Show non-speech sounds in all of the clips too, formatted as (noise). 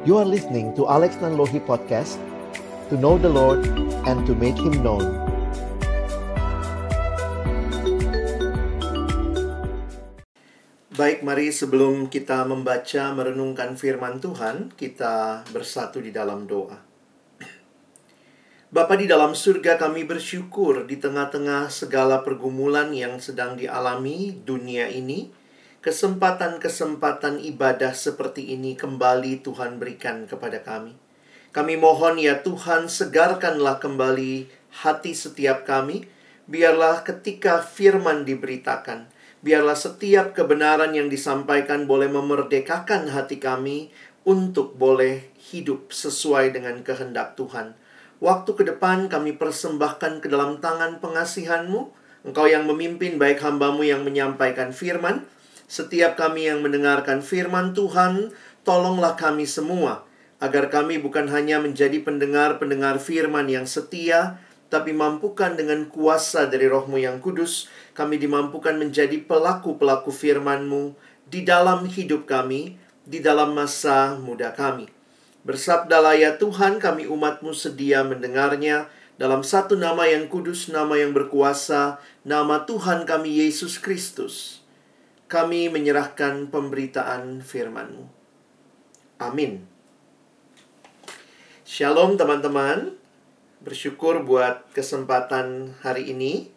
You are listening to Alex Nanlohi Podcast To know the Lord and to make Him known Baik, mari sebelum kita membaca merenungkan firman Tuhan, kita bersatu di dalam doa. Bapa di dalam surga kami bersyukur di tengah-tengah segala pergumulan yang sedang dialami dunia ini. Kesempatan-kesempatan ibadah seperti ini kembali Tuhan berikan kepada kami. Kami mohon ya Tuhan segarkanlah kembali hati setiap kami. Biarlah ketika firman diberitakan, biarlah setiap kebenaran yang disampaikan boleh memerdekakan hati kami untuk boleh hidup sesuai dengan kehendak Tuhan. Waktu ke depan kami persembahkan ke dalam tangan pengasihanmu. Engkau yang memimpin baik hambamu yang menyampaikan firman, setiap kami yang mendengarkan firman Tuhan, tolonglah kami semua agar kami bukan hanya menjadi pendengar-pendengar firman yang setia, tapi mampukan dengan kuasa dari rohmu yang kudus, kami dimampukan menjadi pelaku-pelaku firman-Mu di dalam hidup kami, di dalam masa muda kami. Bersabdalah ya Tuhan, kami umat-Mu sedia mendengarnya dalam satu nama yang kudus, nama yang berkuasa, nama Tuhan kami Yesus Kristus kami menyerahkan pemberitaan firman-Mu. Amin. Shalom teman-teman. Bersyukur buat kesempatan hari ini.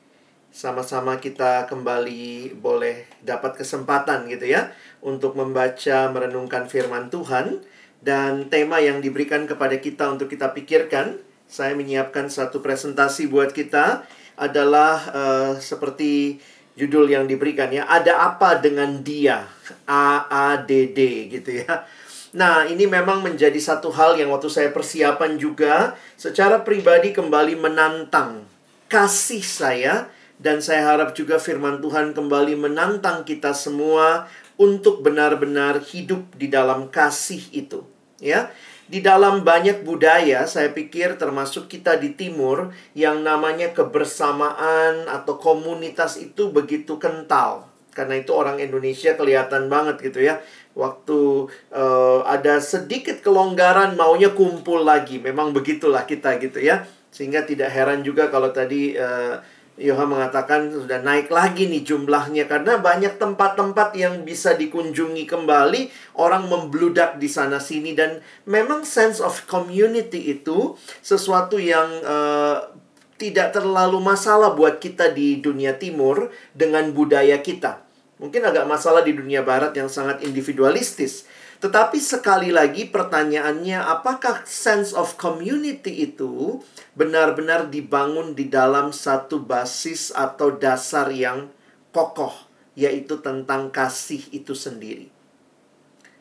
Sama-sama kita kembali boleh dapat kesempatan gitu ya. Untuk membaca, merenungkan firman Tuhan. Dan tema yang diberikan kepada kita untuk kita pikirkan. Saya menyiapkan satu presentasi buat kita. Adalah uh, seperti judul yang diberikan ya. Ada apa dengan dia? A A D D gitu ya. Nah, ini memang menjadi satu hal yang waktu saya persiapan juga secara pribadi kembali menantang kasih saya dan saya harap juga firman Tuhan kembali menantang kita semua untuk benar-benar hidup di dalam kasih itu, ya. Di dalam banyak budaya, saya pikir termasuk kita di timur, yang namanya kebersamaan atau komunitas itu begitu kental. Karena itu orang Indonesia kelihatan banget gitu ya. Waktu uh, ada sedikit kelonggaran maunya kumpul lagi. Memang begitulah kita gitu ya. Sehingga tidak heran juga kalau tadi uh, Yoha mengatakan sudah naik lagi nih jumlahnya karena banyak tempat-tempat yang bisa dikunjungi kembali, orang membludak di sana sini dan memang sense of community itu sesuatu yang uh, tidak terlalu masalah buat kita di dunia timur dengan budaya kita. Mungkin agak masalah di dunia barat yang sangat individualistis. Tetapi sekali lagi pertanyaannya apakah sense of community itu benar-benar dibangun di dalam satu basis atau dasar yang kokoh yaitu tentang kasih itu sendiri.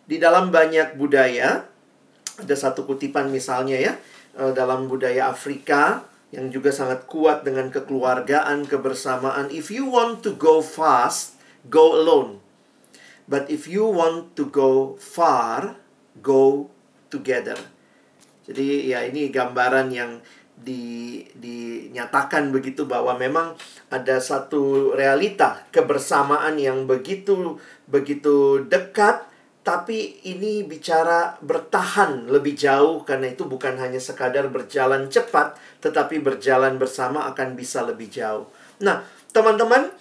Di dalam banyak budaya ada satu kutipan misalnya ya eh, dalam budaya Afrika yang juga sangat kuat dengan kekeluargaan, kebersamaan. If you want to go fast, go alone. But if you want to go far, go together. Jadi ya ini gambaran yang di, dinyatakan begitu bahwa memang ada satu realita kebersamaan yang begitu begitu dekat tapi ini bicara bertahan lebih jauh karena itu bukan hanya sekadar berjalan cepat tetapi berjalan bersama akan bisa lebih jauh. Nah, teman-teman,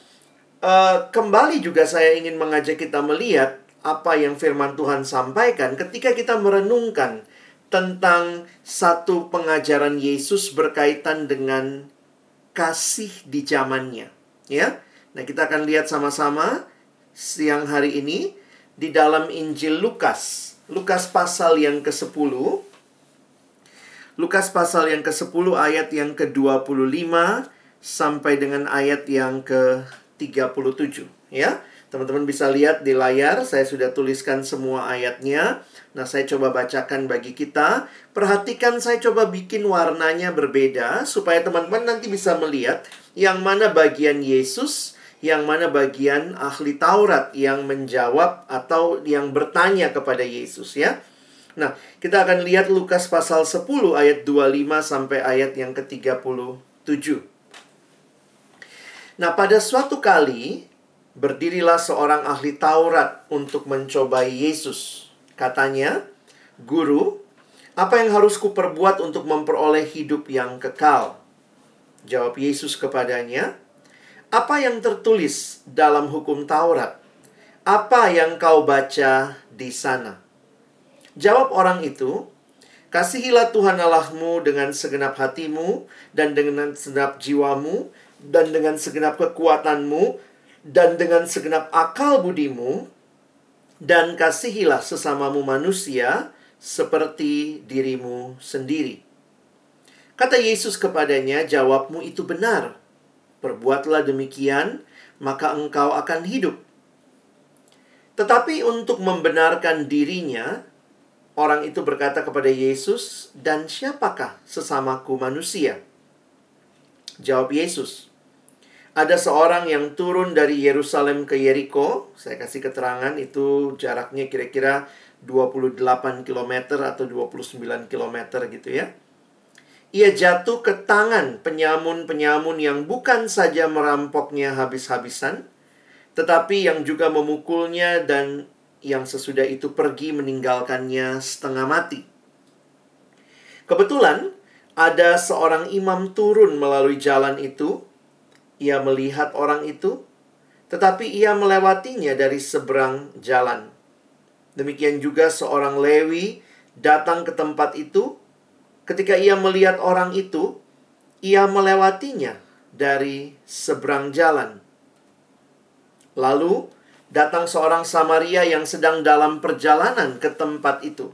Uh, kembali juga saya ingin mengajak kita melihat apa yang firman Tuhan sampaikan ketika kita merenungkan tentang satu pengajaran Yesus berkaitan dengan kasih di zamannya, ya. Nah, kita akan lihat sama-sama siang hari ini di dalam Injil Lukas. Lukas pasal yang ke-10. Lukas pasal yang ke-10 ayat yang ke-25 sampai dengan ayat yang ke 37 ya. Teman-teman bisa lihat di layar, saya sudah tuliskan semua ayatnya. Nah, saya coba bacakan bagi kita. Perhatikan saya coba bikin warnanya berbeda supaya teman-teman nanti bisa melihat yang mana bagian Yesus, yang mana bagian ahli Taurat yang menjawab atau yang bertanya kepada Yesus ya. Nah, kita akan lihat Lukas pasal 10 ayat 25 sampai ayat yang ke-37. Nah, pada suatu kali berdirilah seorang ahli Taurat untuk mencobai Yesus. Katanya, Guru, apa yang harus kuperbuat untuk memperoleh hidup yang kekal? Jawab Yesus kepadanya, apa yang tertulis dalam hukum Taurat? Apa yang kau baca di sana? Jawab orang itu, Kasihilah Tuhan Allahmu dengan segenap hatimu dan dengan segenap jiwamu dan dengan segenap kekuatanmu dan dengan segenap akal budimu dan kasihilah sesamamu manusia seperti dirimu sendiri. Kata Yesus kepadanya, "Jawabmu itu benar. Perbuatlah demikian, maka engkau akan hidup." Tetapi untuk membenarkan dirinya, orang itu berkata kepada Yesus, "Dan siapakah sesamaku manusia?" Jawab Yesus, "Ada seorang yang turun dari Yerusalem ke Yeriko." Saya kasih keterangan itu jaraknya kira-kira 28 km atau 29 km gitu ya. Ia jatuh ke tangan penyamun-penyamun yang bukan saja merampoknya habis-habisan, tetapi yang juga memukulnya dan yang sesudah itu pergi meninggalkannya setengah mati. Kebetulan ada seorang imam turun melalui jalan itu. Ia melihat orang itu, tetapi ia melewatinya dari seberang jalan. Demikian juga seorang Lewi datang ke tempat itu. Ketika ia melihat orang itu, ia melewatinya dari seberang jalan. Lalu datang seorang Samaria yang sedang dalam perjalanan ke tempat itu.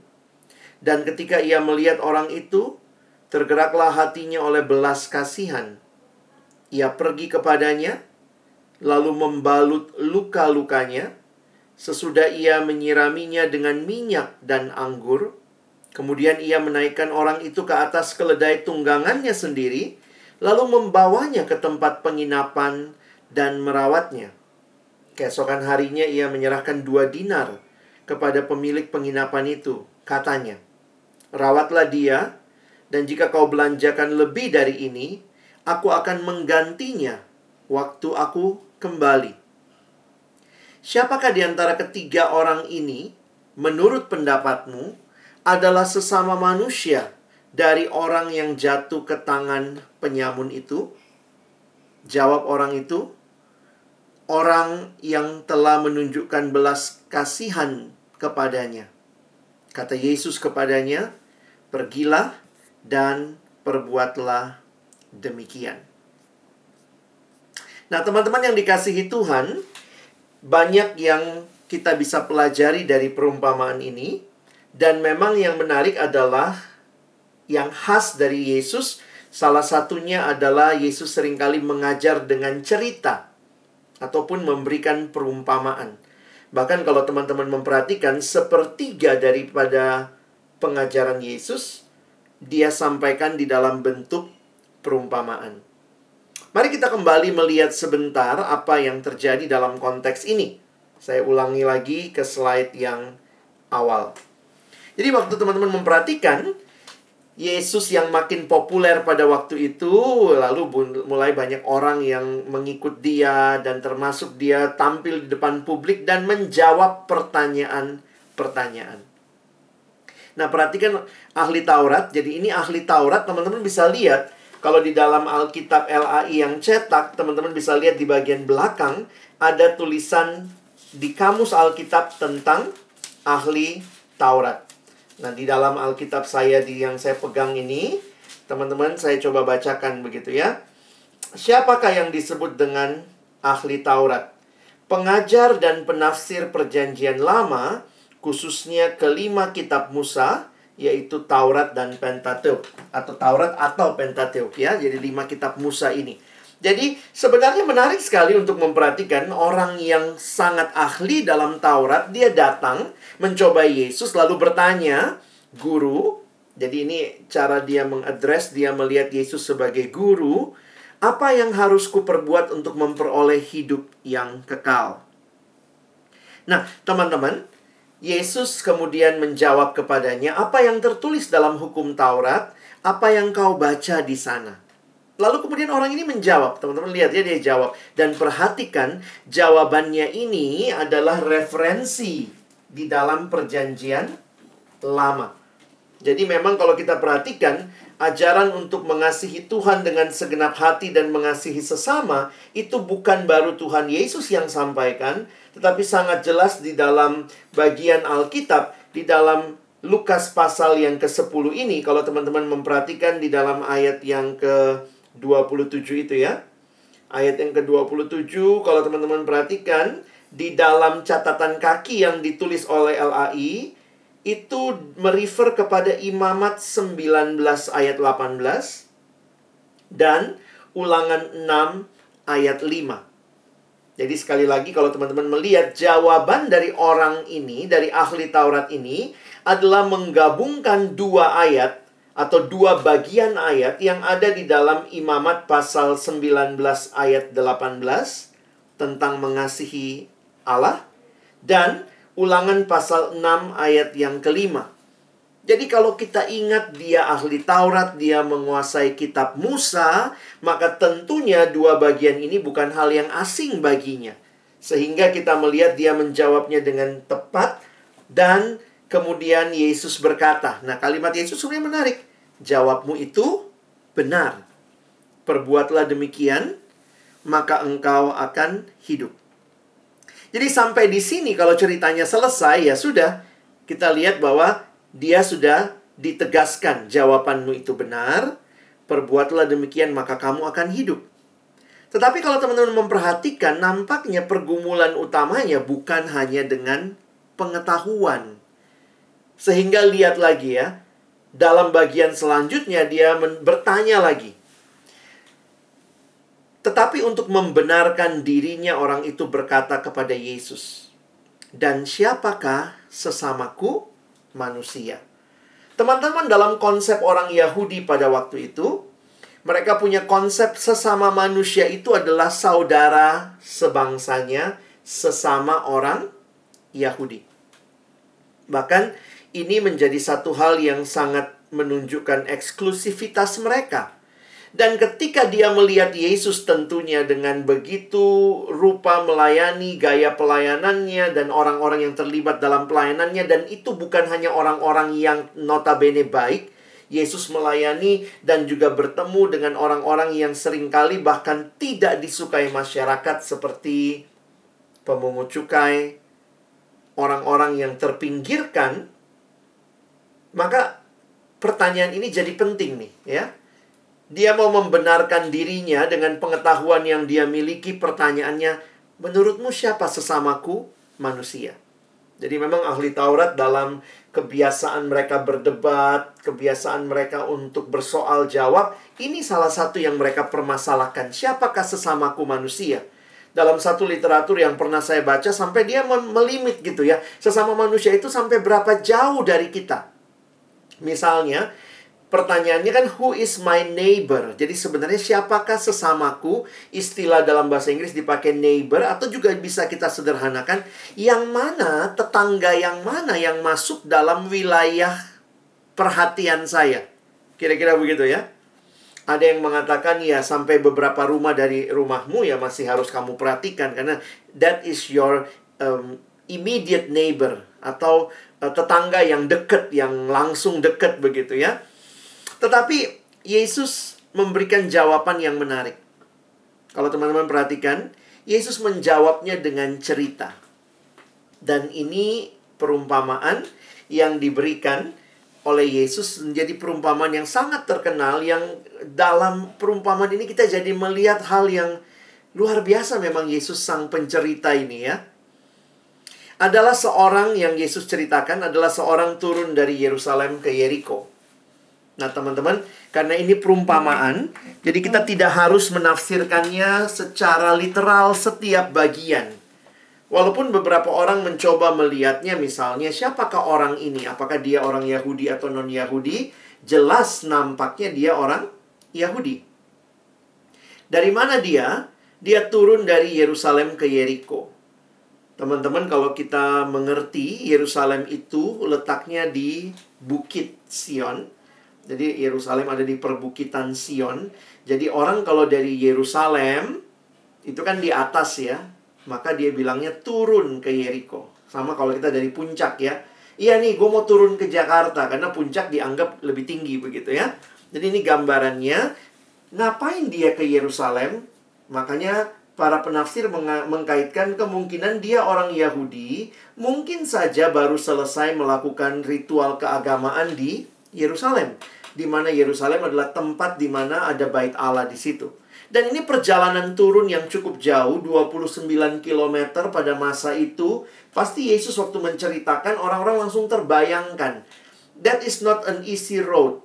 Dan ketika ia melihat orang itu, tergeraklah hatinya oleh belas kasihan. Ia pergi kepadanya, lalu membalut luka-lukanya Sesudah ia menyiraminya dengan minyak dan anggur, kemudian ia menaikkan orang itu ke atas keledai tunggangannya sendiri, lalu membawanya ke tempat penginapan dan merawatnya. Keesokan harinya ia menyerahkan dua dinar kepada pemilik penginapan itu. Katanya, Rawatlah dia, dan jika kau belanjakan lebih dari ini, aku akan menggantinya waktu aku kembali. Siapakah di antara ketiga orang ini, menurut pendapatmu, adalah sesama manusia dari orang yang jatuh ke tangan penyamun itu? Jawab orang itu, orang yang telah menunjukkan belas kasihan kepadanya. Kata Yesus kepadanya, "Pergilah dan perbuatlah demikian." Nah, teman-teman yang dikasihi Tuhan, banyak yang kita bisa pelajari dari perumpamaan ini dan memang yang menarik adalah yang khas dari Yesus salah satunya adalah Yesus sering kali mengajar dengan cerita ataupun memberikan perumpamaan. Bahkan kalau teman-teman memperhatikan sepertiga daripada pengajaran Yesus dia sampaikan di dalam bentuk perumpamaan. Mari kita kembali melihat sebentar apa yang terjadi dalam konteks ini. Saya ulangi lagi ke slide yang awal. Jadi waktu teman-teman memperhatikan Yesus yang makin populer pada waktu itu, lalu mulai banyak orang yang mengikut dia dan termasuk dia tampil di depan publik dan menjawab pertanyaan-pertanyaan. Nah, perhatikan ahli Taurat. Jadi ini ahli Taurat, teman-teman bisa lihat kalau di dalam Alkitab LAI yang cetak, teman-teman bisa lihat di bagian belakang ada tulisan di kamus Alkitab tentang ahli Taurat. Nah, di dalam Alkitab saya di yang saya pegang ini, teman-teman saya coba bacakan begitu ya. Siapakah yang disebut dengan ahli Taurat? Pengajar dan penafsir perjanjian lama, khususnya kelima kitab Musa, yaitu Taurat dan Pentateuk atau Taurat atau Pentateuk ya. Jadi lima kitab Musa ini. Jadi sebenarnya menarik sekali untuk memperhatikan orang yang sangat ahli dalam Taurat dia datang mencoba Yesus lalu bertanya, "Guru?" Jadi ini cara dia mengadres, dia melihat Yesus sebagai guru, apa yang harus kuperbuat untuk memperoleh hidup yang kekal? Nah, teman-teman, Yesus kemudian menjawab kepadanya, "Apa yang tertulis dalam hukum Taurat? Apa yang kau baca di sana?" Lalu kemudian orang ini menjawab, teman-teman lihat ya dia jawab dan perhatikan jawabannya ini adalah referensi di dalam perjanjian lama. Jadi memang kalau kita perhatikan ajaran untuk mengasihi Tuhan dengan segenap hati dan mengasihi sesama itu bukan baru Tuhan Yesus yang sampaikan, tetapi sangat jelas di dalam bagian Alkitab, di dalam Lukas pasal yang ke-10 ini kalau teman-teman memperhatikan di dalam ayat yang ke-27 itu ya. Ayat yang ke-27 kalau teman-teman perhatikan di dalam catatan kaki yang ditulis oleh LAI itu merefer kepada Imamat 19 ayat 18 dan Ulangan 6 ayat 5. Jadi sekali lagi kalau teman-teman melihat jawaban dari orang ini, dari ahli Taurat ini adalah menggabungkan dua ayat atau dua bagian ayat yang ada di dalam Imamat pasal 19 ayat 18 tentang mengasihi Allah dan Ulangan pasal 6 ayat yang kelima. Jadi kalau kita ingat dia ahli Taurat, dia menguasai kitab Musa, maka tentunya dua bagian ini bukan hal yang asing baginya. Sehingga kita melihat dia menjawabnya dengan tepat dan kemudian Yesus berkata, nah kalimat Yesus sebenarnya menarik. Jawabmu itu benar. Perbuatlah demikian, maka engkau akan hidup. Jadi sampai di sini kalau ceritanya selesai ya sudah kita lihat bahwa dia sudah ditegaskan jawabanmu itu benar, perbuatlah demikian maka kamu akan hidup. Tetapi kalau teman-teman memperhatikan nampaknya pergumulan utamanya bukan hanya dengan pengetahuan. Sehingga lihat lagi ya, dalam bagian selanjutnya dia bertanya lagi. Tetapi untuk membenarkan dirinya orang itu berkata kepada Yesus, "Dan siapakah sesamaku manusia?" Teman-teman dalam konsep orang Yahudi pada waktu itu, mereka punya konsep sesama manusia itu adalah saudara sebangsanya, sesama orang Yahudi. Bahkan ini menjadi satu hal yang sangat menunjukkan eksklusivitas mereka dan ketika dia melihat Yesus tentunya dengan begitu rupa melayani, gaya pelayanannya, dan orang-orang yang terlibat dalam pelayanannya, dan itu bukan hanya orang-orang yang notabene baik, Yesus melayani dan juga bertemu dengan orang-orang yang sering kali bahkan tidak disukai masyarakat seperti pemungut cukai, orang-orang yang terpinggirkan, maka pertanyaan ini jadi penting nih, ya dia mau membenarkan dirinya dengan pengetahuan yang dia miliki. Pertanyaannya, menurutmu siapa sesamaku manusia? Jadi memang ahli Taurat dalam kebiasaan mereka berdebat, kebiasaan mereka untuk bersoal jawab, ini salah satu yang mereka permasalahkan. Siapakah sesamaku manusia? Dalam satu literatur yang pernah saya baca sampai dia melimit gitu ya. Sesama manusia itu sampai berapa jauh dari kita. Misalnya, Pertanyaannya kan who is my neighbor? Jadi sebenarnya siapakah sesamaku? Istilah dalam bahasa Inggris dipakai neighbor atau juga bisa kita sederhanakan yang mana tetangga yang mana yang masuk dalam wilayah perhatian saya. Kira-kira begitu ya. Ada yang mengatakan ya sampai beberapa rumah dari rumahmu ya masih harus kamu perhatikan karena that is your um, immediate neighbor atau uh, tetangga yang dekat yang langsung dekat begitu ya. Tetapi Yesus memberikan jawaban yang menarik. Kalau teman-teman perhatikan, Yesus menjawabnya dengan cerita. Dan ini perumpamaan yang diberikan oleh Yesus menjadi perumpamaan yang sangat terkenal yang dalam perumpamaan ini kita jadi melihat hal yang luar biasa memang Yesus sang pencerita ini ya. Adalah seorang yang Yesus ceritakan adalah seorang turun dari Yerusalem ke Yeriko. Nah, teman-teman, karena ini perumpamaan, jadi kita tidak harus menafsirkannya secara literal setiap bagian. Walaupun beberapa orang mencoba melihatnya misalnya siapakah orang ini? Apakah dia orang Yahudi atau non-Yahudi? Jelas nampaknya dia orang Yahudi. Dari mana dia? Dia turun dari Yerusalem ke Yeriko. Teman-teman, kalau kita mengerti Yerusalem itu letaknya di Bukit Sion, jadi Yerusalem ada di perbukitan Sion. Jadi orang kalau dari Yerusalem itu kan di atas ya, maka dia bilangnya turun ke Yeriko. Sama kalau kita dari puncak ya. Iya nih, gue mau turun ke Jakarta karena puncak dianggap lebih tinggi begitu ya. Jadi ini gambarannya. Ngapain dia ke Yerusalem? Makanya para penafsir mengkaitkan kemungkinan dia orang Yahudi, mungkin saja baru selesai melakukan ritual keagamaan di Yerusalem, di mana Yerusalem adalah tempat di mana ada bait Allah di situ. Dan ini perjalanan turun yang cukup jauh, 29 km pada masa itu. Pasti Yesus waktu menceritakan, orang-orang langsung terbayangkan. That is not an easy road.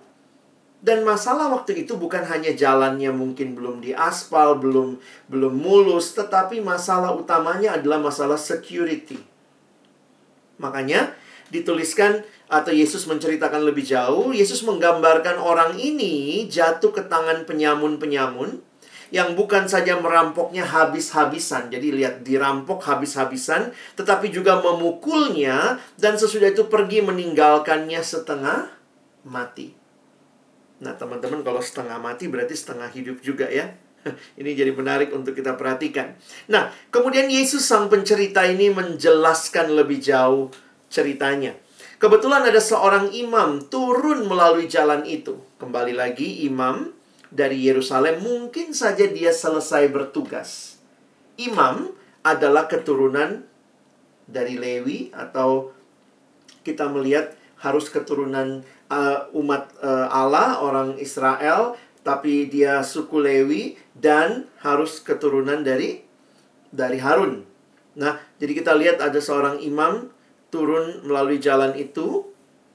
Dan masalah waktu itu bukan hanya jalannya mungkin belum diaspal, belum belum mulus, tetapi masalah utamanya adalah masalah security. Makanya dituliskan atau Yesus menceritakan lebih jauh, Yesus menggambarkan orang ini jatuh ke tangan penyamun-penyamun yang bukan saja merampoknya habis-habisan. Jadi lihat dirampok habis-habisan, tetapi juga memukulnya dan sesudah itu pergi meninggalkannya setengah mati. Nah, teman-teman kalau setengah mati berarti setengah hidup juga ya. (laughs) Ini jadi menarik untuk kita perhatikan. Nah, kemudian Yesus sang pencerita ini menjelaskan lebih jauh ceritanya. Kebetulan ada seorang imam turun melalui jalan itu. Kembali lagi imam dari Yerusalem, mungkin saja dia selesai bertugas. Imam adalah keturunan dari Lewi atau kita melihat harus keturunan uh, umat uh, Allah, orang Israel, tapi dia suku Lewi dan harus keturunan dari dari Harun. Nah, jadi kita lihat ada seorang imam turun melalui jalan itu,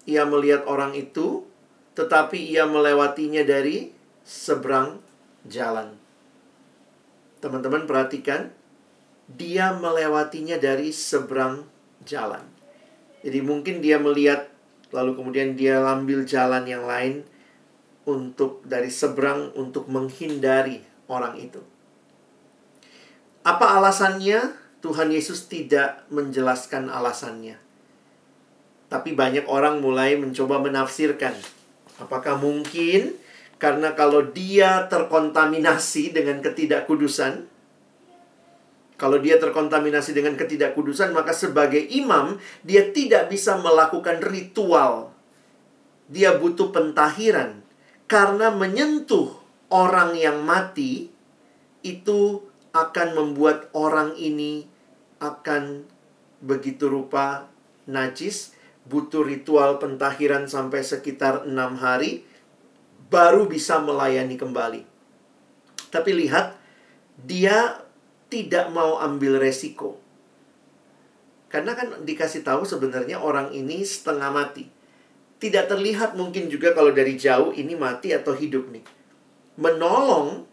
ia melihat orang itu, tetapi ia melewatinya dari seberang jalan. Teman-teman perhatikan, dia melewatinya dari seberang jalan. Jadi mungkin dia melihat lalu kemudian dia ambil jalan yang lain untuk dari seberang untuk menghindari orang itu. Apa alasannya? Tuhan Yesus tidak menjelaskan alasannya. Tapi banyak orang mulai mencoba menafsirkan. Apakah mungkin karena kalau dia terkontaminasi dengan ketidakkudusan, kalau dia terkontaminasi dengan ketidakkudusan, maka sebagai imam, dia tidak bisa melakukan ritual. Dia butuh pentahiran. Karena menyentuh orang yang mati, itu akan membuat orang ini akan begitu rupa najis, butuh ritual pentahiran sampai sekitar enam hari, baru bisa melayani kembali. Tapi lihat, dia tidak mau ambil resiko. Karena kan dikasih tahu sebenarnya orang ini setengah mati. Tidak terlihat mungkin juga kalau dari jauh ini mati atau hidup nih. Menolong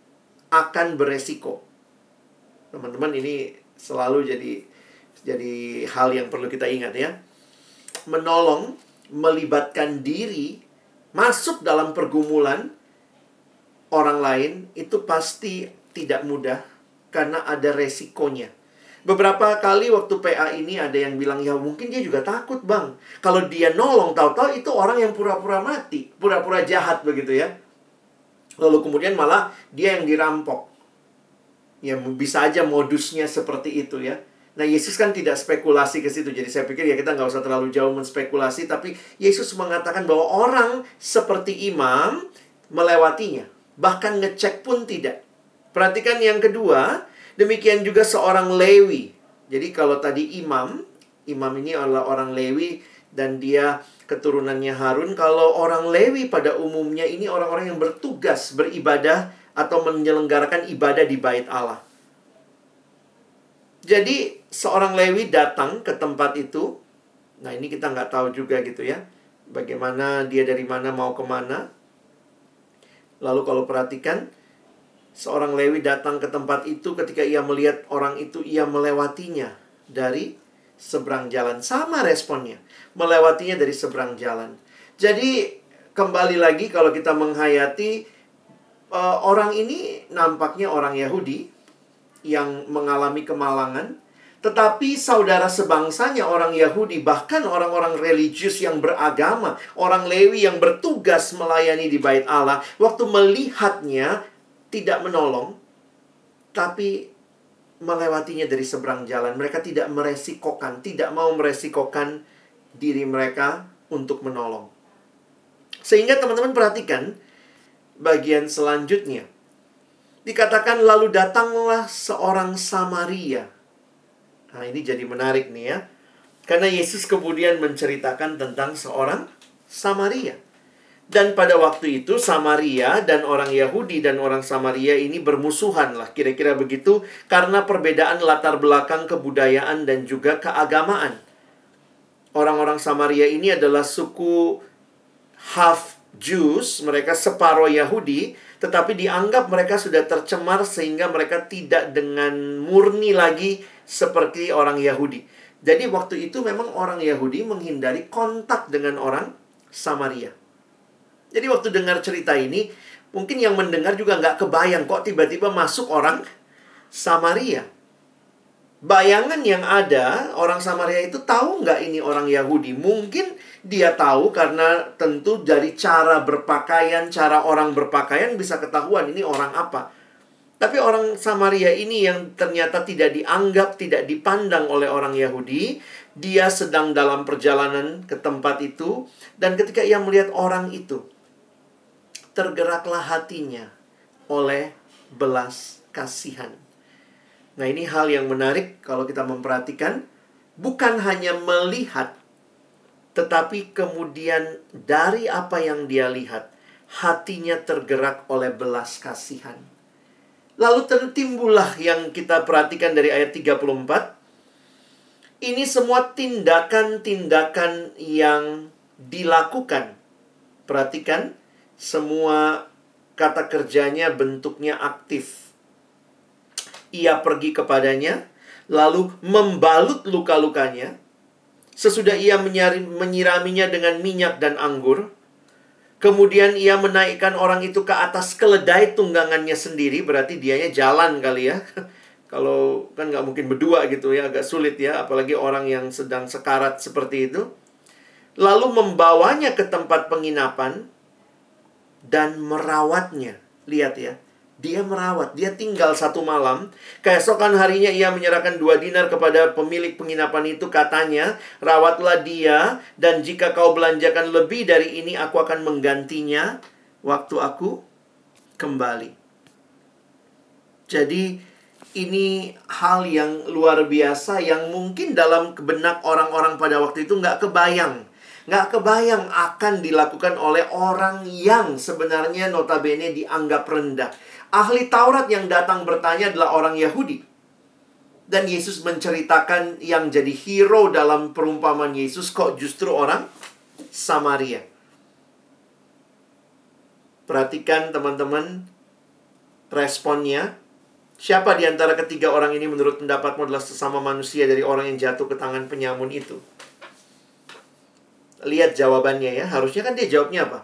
akan beresiko. Teman-teman ini selalu jadi jadi hal yang perlu kita ingat ya. Menolong melibatkan diri masuk dalam pergumulan orang lain itu pasti tidak mudah karena ada resikonya. Beberapa kali waktu PA ini ada yang bilang, ya mungkin dia juga takut bang. Kalau dia nolong, tahu-tahu itu orang yang pura-pura mati. Pura-pura jahat begitu ya. Lalu kemudian malah dia yang dirampok. Ya bisa aja modusnya seperti itu ya. Nah, Yesus kan tidak spekulasi ke situ. Jadi saya pikir ya kita nggak usah terlalu jauh menspekulasi. Tapi Yesus mengatakan bahwa orang seperti imam melewatinya. Bahkan ngecek pun tidak. Perhatikan yang kedua. Demikian juga seorang Lewi. Jadi kalau tadi imam, imam ini adalah orang Lewi dan dia keturunannya Harun. Kalau orang Lewi pada umumnya ini orang-orang yang bertugas beribadah atau menyelenggarakan ibadah di bait Allah. Jadi seorang Lewi datang ke tempat itu. Nah ini kita nggak tahu juga gitu ya. Bagaimana dia dari mana mau ke mana. Lalu kalau perhatikan. Seorang Lewi datang ke tempat itu ketika ia melihat orang itu ia melewatinya dari seberang jalan. Sama responnya. Melewatinya dari seberang jalan. Jadi kembali lagi kalau kita menghayati uh, orang ini nampaknya orang Yahudi yang mengalami kemalangan, tetapi saudara sebangsanya orang Yahudi, bahkan orang-orang religius yang beragama, orang Lewi yang bertugas melayani di bait Allah, waktu melihatnya tidak menolong, tapi melewatinya dari seberang jalan. Mereka tidak meresikokan, tidak mau meresikokan diri mereka untuk menolong. Sehingga teman-teman perhatikan bagian selanjutnya. Dikatakan lalu datanglah seorang Samaria. Nah, ini jadi menarik nih ya. Karena Yesus kemudian menceritakan tentang seorang Samaria. Dan pada waktu itu Samaria dan orang Yahudi dan orang Samaria ini bermusuhan lah kira-kira begitu karena perbedaan latar belakang kebudayaan dan juga keagamaan. Orang-orang Samaria ini adalah suku half Jews, mereka separuh Yahudi, tetapi dianggap mereka sudah tercemar sehingga mereka tidak dengan murni lagi seperti orang Yahudi. Jadi waktu itu memang orang Yahudi menghindari kontak dengan orang Samaria. Jadi waktu dengar cerita ini, mungkin yang mendengar juga nggak kebayang kok tiba-tiba masuk orang Samaria. Bayangan yang ada, orang Samaria itu tahu nggak ini orang Yahudi? Mungkin dia tahu karena tentu dari cara berpakaian, cara orang berpakaian bisa ketahuan ini orang apa. Tapi orang Samaria ini yang ternyata tidak dianggap, tidak dipandang oleh orang Yahudi, dia sedang dalam perjalanan ke tempat itu dan ketika ia melihat orang itu, tergeraklah hatinya oleh belas kasihan. Nah, ini hal yang menarik kalau kita memperhatikan, bukan hanya melihat, tetapi kemudian dari apa yang dia lihat, hatinya tergerak oleh belas kasihan. Lalu tertimbullah yang kita perhatikan dari ayat 34. Ini semua tindakan-tindakan yang dilakukan. Perhatikan, semua kata kerjanya bentuknya aktif ia pergi kepadanya, lalu membalut luka-lukanya. Sesudah ia menyiraminya dengan minyak dan anggur, kemudian ia menaikkan orang itu ke atas keledai tunggangannya sendiri, berarti dianya jalan kali ya. (laughs) Kalau kan nggak mungkin berdua gitu ya, agak sulit ya, apalagi orang yang sedang sekarat seperti itu. Lalu membawanya ke tempat penginapan dan merawatnya. Lihat ya, dia merawat, dia tinggal satu malam. Keesokan harinya ia menyerahkan dua dinar kepada pemilik penginapan itu. Katanya, rawatlah dia dan jika kau belanjakan lebih dari ini, aku akan menggantinya waktu aku kembali. Jadi, ini hal yang luar biasa yang mungkin dalam kebenak orang-orang pada waktu itu nggak kebayang. Nggak kebayang akan dilakukan oleh orang yang sebenarnya notabene dianggap rendah ahli Taurat yang datang bertanya adalah orang Yahudi. Dan Yesus menceritakan yang jadi hero dalam perumpamaan Yesus kok justru orang Samaria. Perhatikan teman-teman responnya. Siapa di antara ketiga orang ini menurut pendapatmu adalah sesama manusia dari orang yang jatuh ke tangan penyamun itu? Lihat jawabannya ya. Harusnya kan dia jawabnya apa?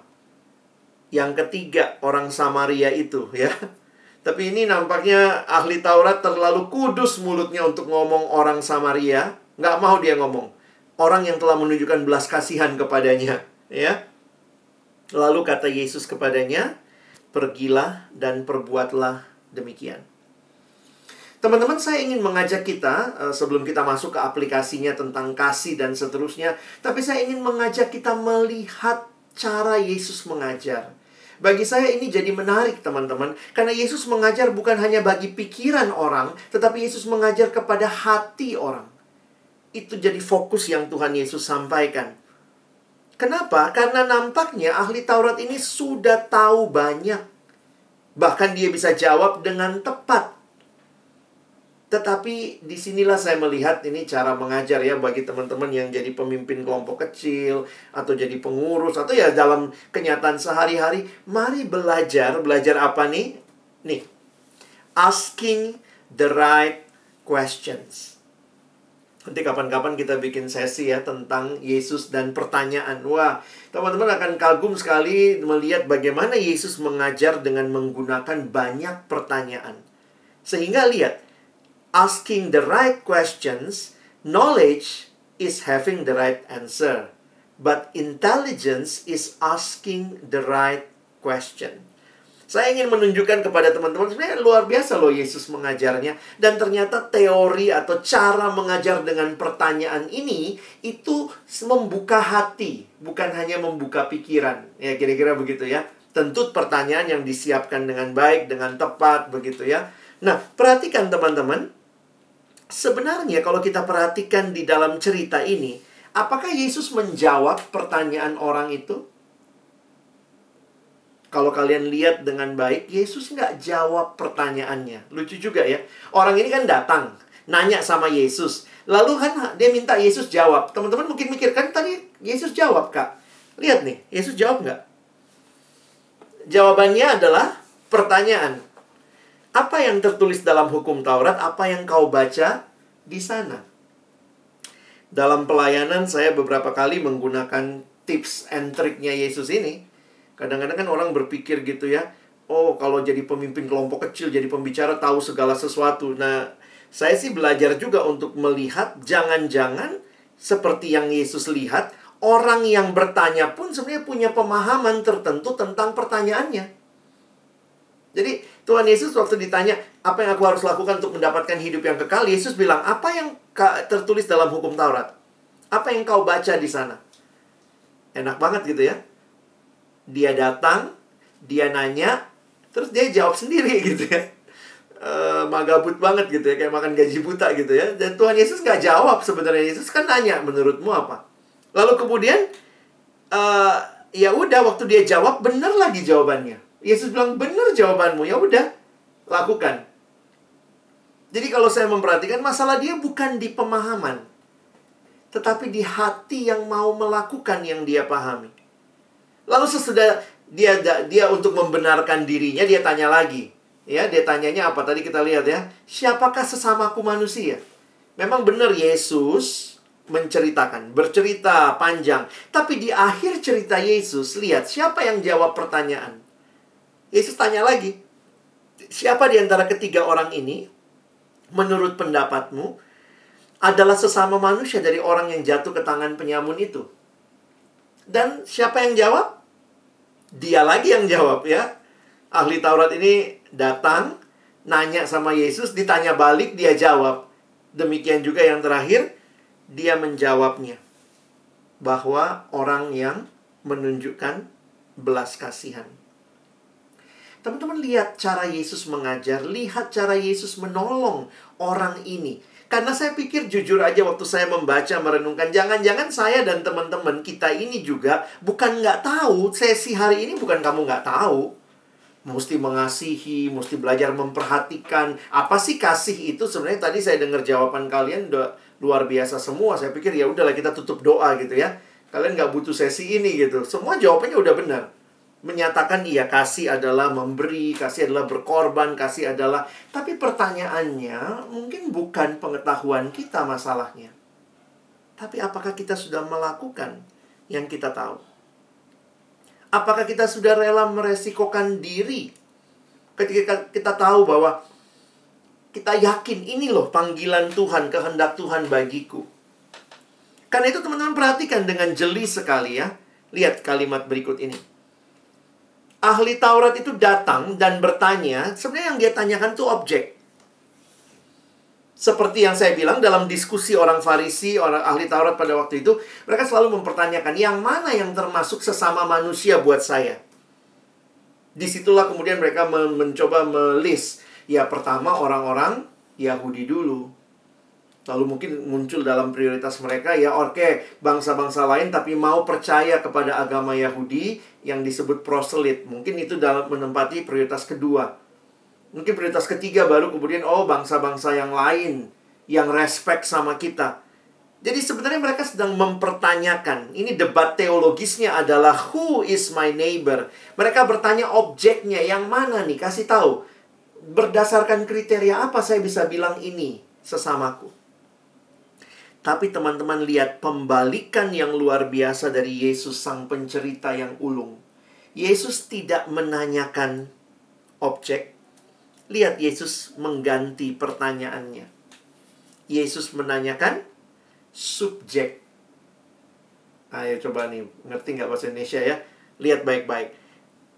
Yang ketiga orang Samaria itu ya. Tapi ini nampaknya ahli Taurat terlalu kudus mulutnya untuk ngomong orang Samaria. Nggak mau dia ngomong. Orang yang telah menunjukkan belas kasihan kepadanya. Ya. Lalu kata Yesus kepadanya, Pergilah dan perbuatlah demikian. Teman-teman, saya ingin mengajak kita eh, sebelum kita masuk ke aplikasinya tentang kasih dan seterusnya, tapi saya ingin mengajak kita melihat cara Yesus mengajar. Bagi saya ini jadi menarik teman-teman. Karena Yesus mengajar bukan hanya bagi pikiran orang Tetapi Yesus mengajar kepada hati orang. Itu jadi fokus yang Tuhan Yesus sampaikan. Kenapa? Karena nampaknya ahli Taurat ini sudah tahu banyak. Bahkan dia bisa jawab dengan tepat tetapi di sinilah saya melihat ini cara mengajar ya bagi teman-teman yang jadi pemimpin kelompok kecil atau jadi pengurus atau ya dalam kenyataan sehari-hari. Mari belajar, belajar apa nih? Nih, asking the right questions. Nanti kapan-kapan kita bikin sesi ya tentang Yesus dan pertanyaan. Wah, teman-teman akan kagum sekali melihat bagaimana Yesus mengajar dengan menggunakan banyak pertanyaan. Sehingga lihat, asking the right questions, knowledge is having the right answer. But intelligence is asking the right question. Saya ingin menunjukkan kepada teman-teman sebenarnya luar biasa loh Yesus mengajarnya dan ternyata teori atau cara mengajar dengan pertanyaan ini itu membuka hati, bukan hanya membuka pikiran. Ya kira-kira begitu ya. Tentu pertanyaan yang disiapkan dengan baik, dengan tepat begitu ya. Nah, perhatikan teman-teman. Sebenarnya kalau kita perhatikan di dalam cerita ini, apakah Yesus menjawab pertanyaan orang itu? Kalau kalian lihat dengan baik, Yesus nggak jawab pertanyaannya. Lucu juga ya. Orang ini kan datang, nanya sama Yesus. Lalu kan dia minta Yesus jawab. Teman-teman mungkin mikir, kan tadi Yesus jawab, Kak. Lihat nih, Yesus jawab nggak? Jawabannya adalah pertanyaan. Apa yang tertulis dalam hukum Taurat? Apa yang kau baca di sana? Dalam pelayanan saya beberapa kali menggunakan tips and triknya Yesus ini Kadang-kadang kan orang berpikir gitu ya, oh kalau jadi pemimpin kelompok kecil, jadi pembicara tahu segala sesuatu. Nah, saya sih belajar juga untuk melihat jangan-jangan seperti yang Yesus lihat, orang yang bertanya pun sebenarnya punya pemahaman tertentu tentang pertanyaannya. Jadi Tuhan Yesus waktu ditanya, apa yang aku harus lakukan untuk mendapatkan hidup yang kekal? Yesus bilang, apa yang tertulis dalam hukum Taurat? Apa yang kau baca di sana? Enak banget gitu ya dia datang, dia nanya, terus dia jawab sendiri (laughs) gitu ya. E, magabut banget gitu ya, kayak makan gaji buta gitu ya. Dan Tuhan Yesus nggak jawab sebenarnya. Yesus kan nanya, menurutmu apa? Lalu kemudian, e, ya udah waktu dia jawab, bener lagi jawabannya. Yesus bilang, bener jawabanmu, ya udah, lakukan. Jadi kalau saya memperhatikan, masalah dia bukan di pemahaman. Tetapi di hati yang mau melakukan yang dia pahami. Lalu sesudah dia dia untuk membenarkan dirinya dia tanya lagi. Ya, dia tanyanya apa tadi kita lihat ya. Siapakah sesamaku manusia? Memang benar Yesus menceritakan, bercerita panjang. Tapi di akhir cerita Yesus, lihat siapa yang jawab pertanyaan. Yesus tanya lagi, siapa di antara ketiga orang ini, menurut pendapatmu, adalah sesama manusia dari orang yang jatuh ke tangan penyamun itu? Dan siapa yang jawab? dia lagi yang jawab ya. Ahli Taurat ini datang, nanya sama Yesus, ditanya balik, dia jawab. Demikian juga yang terakhir, dia menjawabnya. Bahwa orang yang menunjukkan belas kasihan. Teman-teman lihat cara Yesus mengajar, lihat cara Yesus menolong orang ini. Karena saya pikir jujur aja waktu saya membaca, merenungkan, jangan-jangan saya dan teman-teman kita ini juga bukan nggak tahu, sesi hari ini bukan kamu nggak tahu. Mesti mengasihi, mesti belajar memperhatikan. Apa sih kasih itu? Sebenarnya tadi saya dengar jawaban kalian udah luar biasa semua. Saya pikir ya udahlah kita tutup doa gitu ya. Kalian nggak butuh sesi ini gitu. Semua jawabannya udah benar menyatakan iya kasih adalah memberi, kasih adalah berkorban, kasih adalah tapi pertanyaannya mungkin bukan pengetahuan kita masalahnya. Tapi apakah kita sudah melakukan yang kita tahu? Apakah kita sudah rela meresikokan diri ketika kita tahu bahwa kita yakin ini loh panggilan Tuhan, kehendak Tuhan bagiku. Karena itu teman-teman perhatikan dengan jeli sekali ya. Lihat kalimat berikut ini ahli Taurat itu datang dan bertanya, sebenarnya yang dia tanyakan itu objek. Seperti yang saya bilang dalam diskusi orang Farisi, orang ahli Taurat pada waktu itu, mereka selalu mempertanyakan yang mana yang termasuk sesama manusia buat saya. Di situlah kemudian mereka mencoba melis. Ya pertama orang-orang Yahudi dulu. Lalu mungkin muncul dalam prioritas mereka ya oke okay, bangsa-bangsa lain tapi mau percaya kepada agama Yahudi yang disebut proselit. Mungkin itu dalam menempati prioritas kedua. Mungkin prioritas ketiga baru kemudian oh bangsa-bangsa yang lain yang respect sama kita. Jadi sebenarnya mereka sedang mempertanyakan. Ini debat teologisnya adalah who is my neighbor? Mereka bertanya objeknya yang mana nih? Kasih tahu. Berdasarkan kriteria apa saya bisa bilang ini sesamaku? Tapi teman-teman lihat pembalikan yang luar biasa dari Yesus sang pencerita yang ulung. Yesus tidak menanyakan objek. Lihat Yesus mengganti pertanyaannya. Yesus menanyakan subjek. Ayo coba nih, ngerti nggak bahasa Indonesia ya? Lihat baik-baik.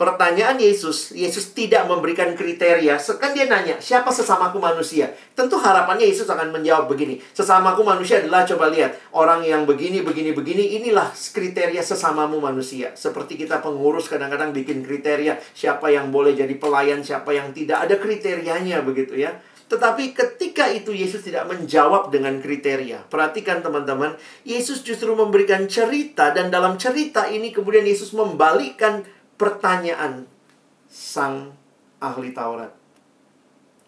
Pertanyaan Yesus, Yesus tidak memberikan kriteria. Kan dia nanya, siapa sesamaku manusia? Tentu harapannya Yesus akan menjawab begini. Sesamaku manusia adalah, coba lihat, orang yang begini, begini, begini, inilah kriteria sesamamu manusia. Seperti kita pengurus kadang-kadang bikin kriteria, siapa yang boleh jadi pelayan, siapa yang tidak. Ada kriterianya begitu ya. Tetapi ketika itu Yesus tidak menjawab dengan kriteria. Perhatikan teman-teman, Yesus justru memberikan cerita dan dalam cerita ini kemudian Yesus membalikkan pertanyaan sang ahli Taurat.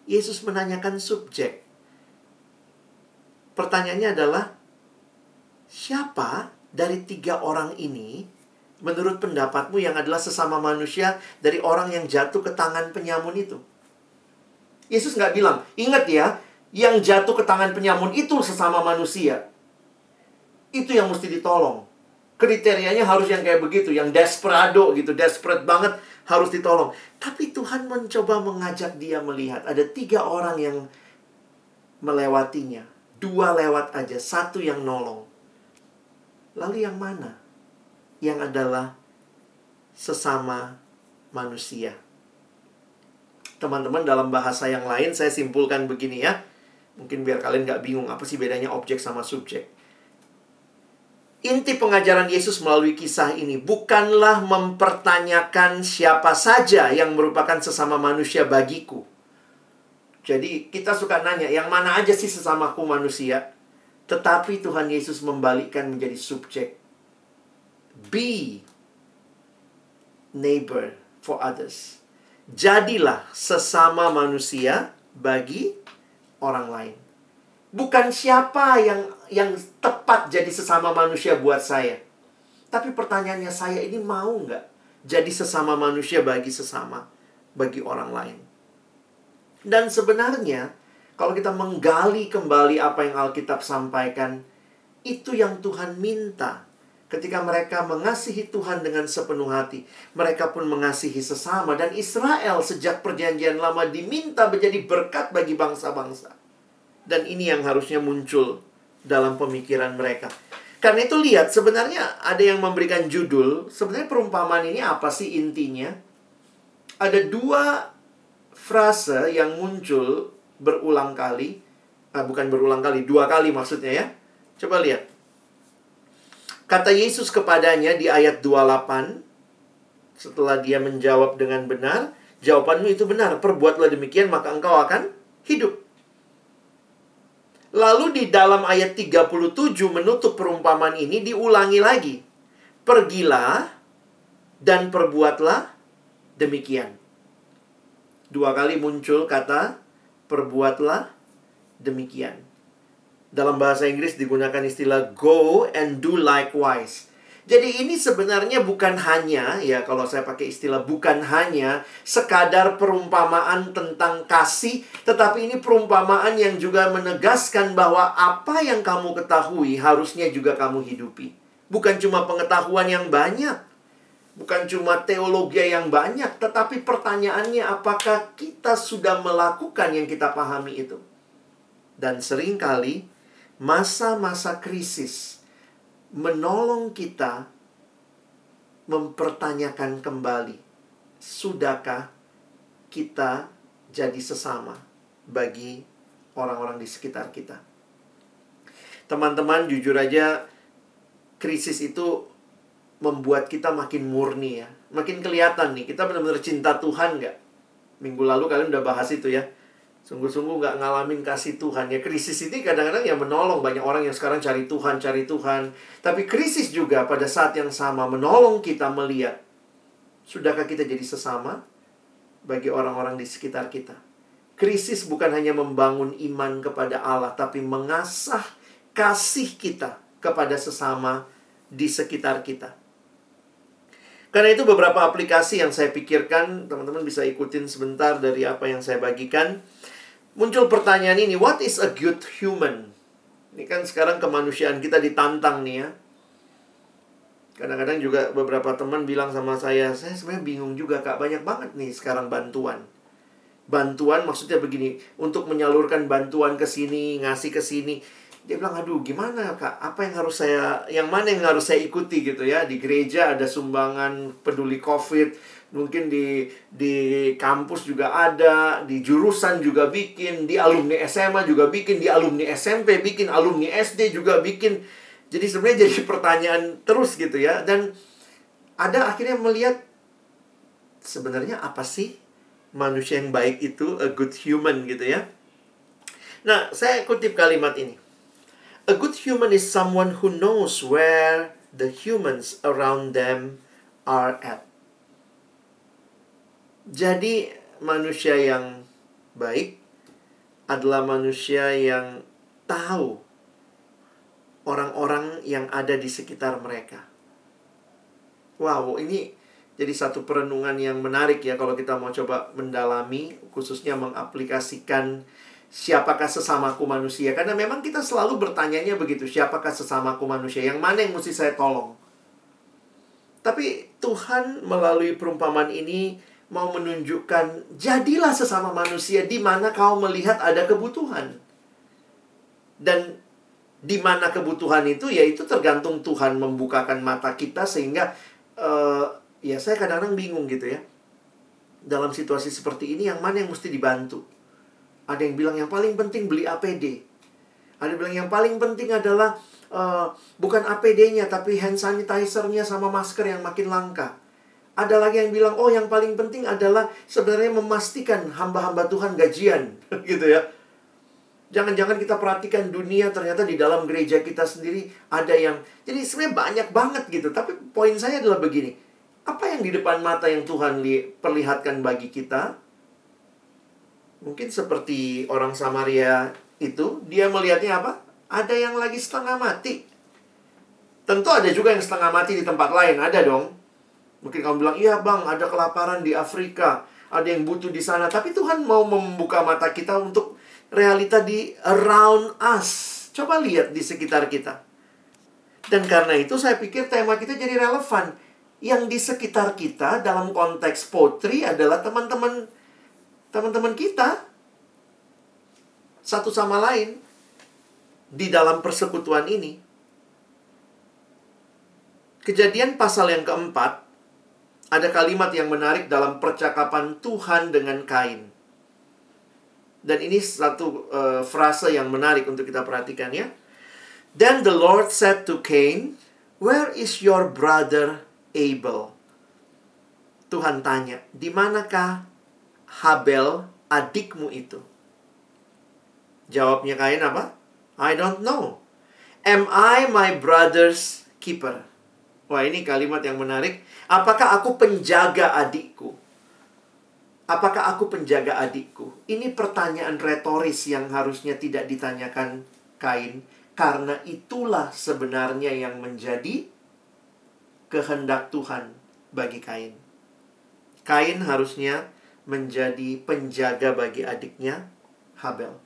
Yesus menanyakan subjek. Pertanyaannya adalah, siapa dari tiga orang ini, menurut pendapatmu yang adalah sesama manusia dari orang yang jatuh ke tangan penyamun itu? Yesus nggak bilang, ingat ya, yang jatuh ke tangan penyamun itu sesama manusia. Itu yang mesti ditolong kriterianya harus yang kayak begitu, yang desperado gitu, desperate banget harus ditolong. Tapi Tuhan mencoba mengajak dia melihat ada tiga orang yang melewatinya, dua lewat aja, satu yang nolong. Lalu yang mana? Yang adalah sesama manusia. Teman-teman dalam bahasa yang lain saya simpulkan begini ya. Mungkin biar kalian nggak bingung apa sih bedanya objek sama subjek. Inti pengajaran Yesus melalui kisah ini bukanlah mempertanyakan siapa saja yang merupakan sesama manusia bagiku. Jadi kita suka nanya, yang mana aja sih sesamaku manusia? Tetapi Tuhan Yesus membalikkan menjadi subjek. Be neighbor for others. Jadilah sesama manusia bagi orang lain. Bukan siapa yang yang tepat jadi sesama manusia buat saya. Tapi pertanyaannya saya ini mau nggak jadi sesama manusia bagi sesama, bagi orang lain. Dan sebenarnya kalau kita menggali kembali apa yang Alkitab sampaikan, itu yang Tuhan minta. Ketika mereka mengasihi Tuhan dengan sepenuh hati, mereka pun mengasihi sesama. Dan Israel sejak perjanjian lama diminta menjadi berkat bagi bangsa-bangsa. Dan ini yang harusnya muncul dalam pemikiran mereka. Karena itu lihat sebenarnya ada yang memberikan judul, sebenarnya perumpamaan ini apa sih intinya? Ada dua frase yang muncul berulang kali, ah, bukan berulang kali, dua kali maksudnya ya. Coba lihat. Kata Yesus kepadanya di ayat 28, setelah dia menjawab dengan benar, jawabanmu itu benar, perbuatlah demikian maka engkau akan hidup. Lalu di dalam ayat 37 menutup perumpamaan ini diulangi lagi. Pergilah dan perbuatlah demikian. Dua kali muncul kata perbuatlah demikian. Dalam bahasa Inggris digunakan istilah go and do likewise. Jadi ini sebenarnya bukan hanya ya kalau saya pakai istilah bukan hanya sekadar perumpamaan tentang kasih, tetapi ini perumpamaan yang juga menegaskan bahwa apa yang kamu ketahui harusnya juga kamu hidupi. Bukan cuma pengetahuan yang banyak, bukan cuma teologi yang banyak, tetapi pertanyaannya apakah kita sudah melakukan yang kita pahami itu? Dan sering kali masa-masa krisis menolong kita mempertanyakan kembali, sudahkah kita jadi sesama bagi orang-orang di sekitar kita? Teman-teman, jujur aja, krisis itu membuat kita makin murni ya. Makin kelihatan nih, kita benar-benar cinta Tuhan nggak? Minggu lalu kalian udah bahas itu ya sungguh-sungguh nggak ngalamin kasih Tuhan. Ya krisis ini kadang-kadang ya menolong. Banyak orang yang sekarang cari Tuhan cari Tuhan. Tapi krisis juga pada saat yang sama menolong kita melihat sudahkah kita jadi sesama bagi orang-orang di sekitar kita? Krisis bukan hanya membangun iman kepada Allah tapi mengasah kasih kita kepada sesama di sekitar kita. Karena itu beberapa aplikasi yang saya pikirkan teman-teman bisa ikutin sebentar dari apa yang saya bagikan muncul pertanyaan ini, what is a good human? Ini kan sekarang kemanusiaan kita ditantang nih ya. Kadang-kadang juga beberapa teman bilang sama saya, saya sebenarnya bingung juga kak, banyak banget nih sekarang bantuan. Bantuan maksudnya begini, untuk menyalurkan bantuan ke sini, ngasih ke sini. dia bilang aduh gimana kak apa yang harus saya yang mana yang harus saya ikuti gitu ya di gereja ada sumbangan peduli covid mungkin di di kampus juga ada di jurusan juga bikin di alumni SMA juga bikin di alumni SMP bikin alumni SD juga bikin. Jadi sebenarnya jadi (laughs) pertanyaan terus gitu ya. Dan ada akhirnya melihat sebenarnya apa sih manusia yang baik itu a good human gitu ya. Nah saya kutip kalimat ini. A good human is someone who knows where the humans around them are at. Jadi, manusia yang baik adalah manusia yang tahu orang-orang yang ada di sekitar mereka. Wow, ini jadi satu perenungan yang menarik ya kalau kita mau coba mendalami, khususnya mengaplikasikan siapakah sesamaku manusia? Karena memang kita selalu bertanyanya begitu, siapakah sesamaku manusia? Yang mana yang mesti saya tolong? Tapi Tuhan melalui perumpamaan ini mau menunjukkan jadilah sesama manusia di mana kau melihat ada kebutuhan. Dan di mana kebutuhan itu yaitu tergantung Tuhan membukakan mata kita sehingga uh, ya saya kadang-kadang bingung gitu ya. Dalam situasi seperti ini yang mana yang mesti dibantu? Ada yang bilang yang paling penting beli APD. Ada yang bilang yang paling penting adalah uh, bukan APD-nya tapi hand sanitizer-nya sama masker yang makin langka. Ada lagi yang bilang, oh yang paling penting adalah sebenarnya memastikan hamba-hamba Tuhan gajian. (laughs) gitu ya. Jangan-jangan kita perhatikan dunia ternyata di dalam gereja kita sendiri ada yang... Jadi sebenarnya banyak banget gitu. Tapi poin saya adalah begini. Apa yang di depan mata yang Tuhan perlihatkan bagi kita? Mungkin seperti orang Samaria itu, dia melihatnya apa? Ada yang lagi setengah mati. Tentu ada juga yang setengah mati di tempat lain, ada dong. Mungkin kamu bilang, iya bang, ada kelaparan di Afrika. Ada yang butuh di sana. Tapi Tuhan mau membuka mata kita untuk realita di around us. Coba lihat di sekitar kita. Dan karena itu saya pikir tema kita jadi relevan. Yang di sekitar kita dalam konteks potri adalah teman-teman teman-teman kita satu sama lain di dalam persekutuan ini. Kejadian pasal yang keempat, ada kalimat yang menarik dalam percakapan Tuhan dengan Kain. Dan ini satu uh, frase yang menarik untuk kita perhatikan ya. Then the Lord said to Cain, Where is your brother Abel? Tuhan tanya, di manakah Habel adikmu itu? Jawabnya Kain apa? I don't know. Am I my brother's keeper? Wah, ini kalimat yang menarik. Apakah aku penjaga adikku? Apakah aku penjaga adikku? Ini pertanyaan retoris yang harusnya tidak ditanyakan Kain, karena itulah sebenarnya yang menjadi kehendak Tuhan bagi Kain. Kain harusnya menjadi penjaga bagi adiknya Habel.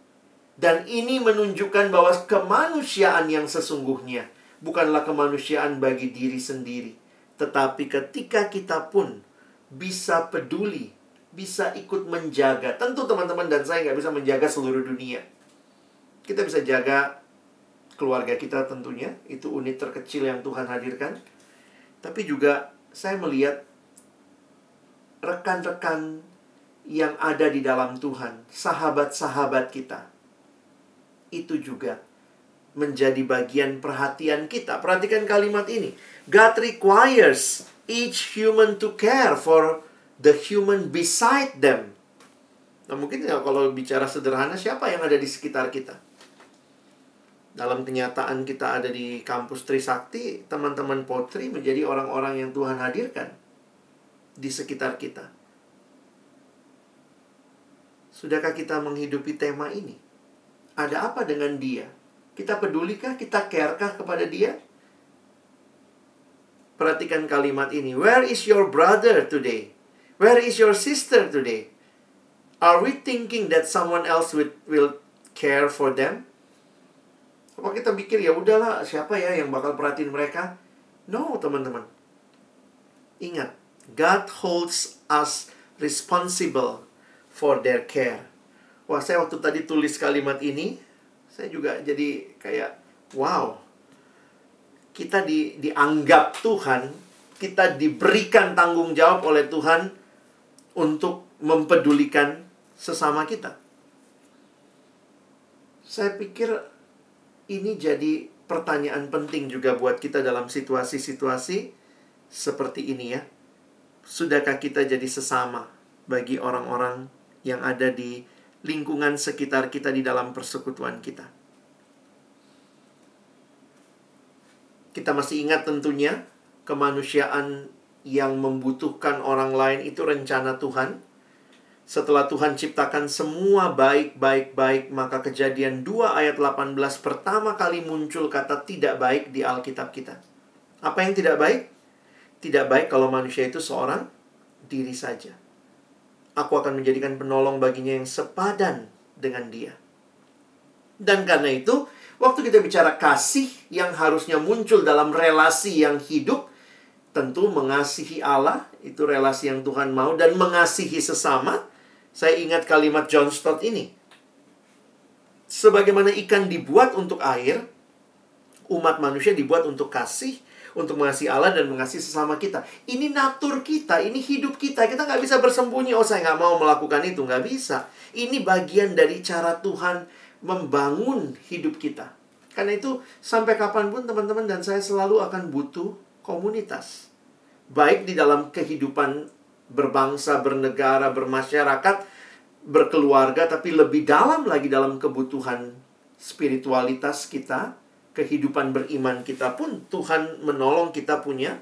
Dan ini menunjukkan bahwa kemanusiaan yang sesungguhnya bukanlah kemanusiaan bagi diri sendiri, tetapi ketika kita pun bisa peduli, bisa ikut menjaga. Tentu teman-teman dan saya nggak bisa menjaga seluruh dunia. Kita bisa jaga keluarga kita tentunya, itu unit terkecil yang Tuhan hadirkan. Tapi juga saya melihat rekan-rekan yang ada di dalam Tuhan, sahabat-sahabat kita, itu juga menjadi bagian perhatian kita. Perhatikan kalimat ini. God requires each human to care for the human beside them. Nah, mungkin ya kalau bicara sederhana, siapa yang ada di sekitar kita? Dalam kenyataan kita ada di kampus Trisakti, teman-teman potri menjadi orang-orang yang Tuhan hadirkan di sekitar kita. Sudahkah kita menghidupi tema ini? Ada apa dengan dia? Kita pedulikah? Kita carekah kepada dia? Perhatikan kalimat ini. Where is your brother today? Where is your sister today? Are we thinking that someone else will, will care for them? Apa kita pikir ya udahlah siapa ya yang bakal perhatiin mereka? No, teman-teman. Ingat, God holds us responsible for their care. Wah, saya waktu tadi tulis kalimat ini, Saya juga jadi kayak wow. Kita di, dianggap Tuhan, kita diberikan tanggung jawab oleh Tuhan untuk mempedulikan sesama kita. Saya pikir ini jadi pertanyaan penting juga buat kita dalam situasi-situasi seperti ini ya. Sudahkah kita jadi sesama bagi orang-orang yang ada di lingkungan sekitar kita di dalam persekutuan kita? Kita masih ingat tentunya kemanusiaan yang membutuhkan orang lain itu rencana Tuhan. Setelah Tuhan ciptakan semua baik, baik, baik, maka kejadian 2 ayat 18 pertama kali muncul kata tidak baik di Alkitab kita. Apa yang tidak baik? Tidak baik kalau manusia itu seorang diri saja. Aku akan menjadikan penolong baginya yang sepadan dengan dia. Dan karena itu, waktu kita bicara kasih yang harusnya muncul dalam relasi yang hidup, tentu mengasihi Allah, itu relasi yang Tuhan mau, dan mengasihi sesama, saya ingat kalimat John Stott ini. Sebagaimana ikan dibuat untuk air, umat manusia dibuat untuk kasih, untuk mengasihi Allah dan mengasihi sesama kita. Ini natur kita, ini hidup kita. Kita nggak bisa bersembunyi, oh saya nggak mau melakukan itu. Nggak bisa. Ini bagian dari cara Tuhan membangun hidup kita. Karena itu sampai kapan pun teman-teman dan saya selalu akan butuh komunitas. Baik di dalam kehidupan berbangsa, bernegara, bermasyarakat, berkeluarga, tapi lebih dalam lagi dalam kebutuhan spiritualitas kita, kehidupan beriman kita pun Tuhan menolong kita punya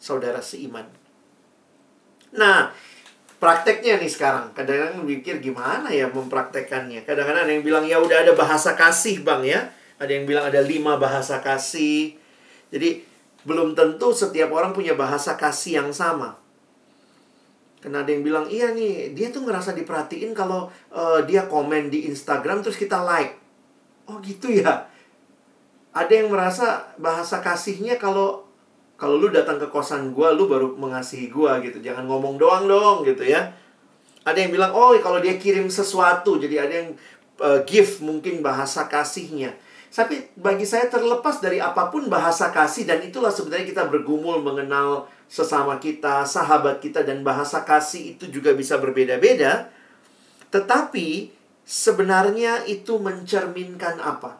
saudara seiman. Nah, prakteknya nih sekarang. Kadang-kadang mikir gimana ya mempraktekannya. Kadang-kadang ada yang bilang ya udah ada bahasa kasih bang ya. Ada yang bilang ada lima bahasa kasih. Jadi belum tentu setiap orang punya bahasa kasih yang sama. Karena ada yang bilang, iya nih, dia tuh ngerasa diperhatiin kalau uh, dia komen di Instagram terus kita like. Oh gitu ya. Ada yang merasa bahasa kasihnya kalau kalau lu datang ke kosan gua, lu baru mengasihi gua gitu. Jangan ngomong doang dong gitu ya. Ada yang bilang, oh kalau dia kirim sesuatu, jadi ada yang uh, gift mungkin bahasa kasihnya. Tapi bagi saya terlepas dari apa pun bahasa kasih dan itulah sebenarnya kita bergumul mengenal sesama kita, sahabat kita dan bahasa kasih itu juga bisa berbeda-beda. Tetapi sebenarnya itu mencerminkan apa?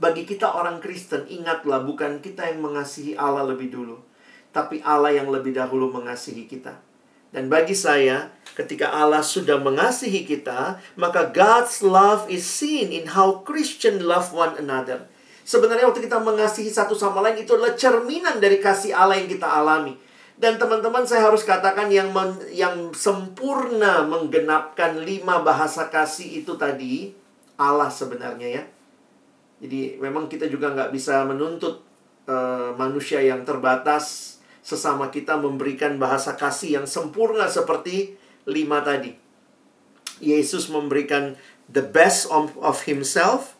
Bagi kita orang Kristen, ingatlah bukan kita yang mengasihi Allah lebih dulu, tapi Allah yang lebih dahulu mengasihi kita. Dan bagi saya, ketika Allah sudah mengasihi kita, maka God's love is seen in how Christian love one another. Sebenarnya waktu kita mengasihi satu sama lain itu adalah cerminan dari kasih Allah yang kita alami. Dan teman-teman saya harus katakan yang men, yang sempurna menggenapkan lima bahasa kasih itu tadi Allah sebenarnya ya. Jadi memang kita juga nggak bisa menuntut uh, manusia yang terbatas sesama kita memberikan bahasa kasih yang sempurna seperti lima tadi. Yesus memberikan the best of, of himself.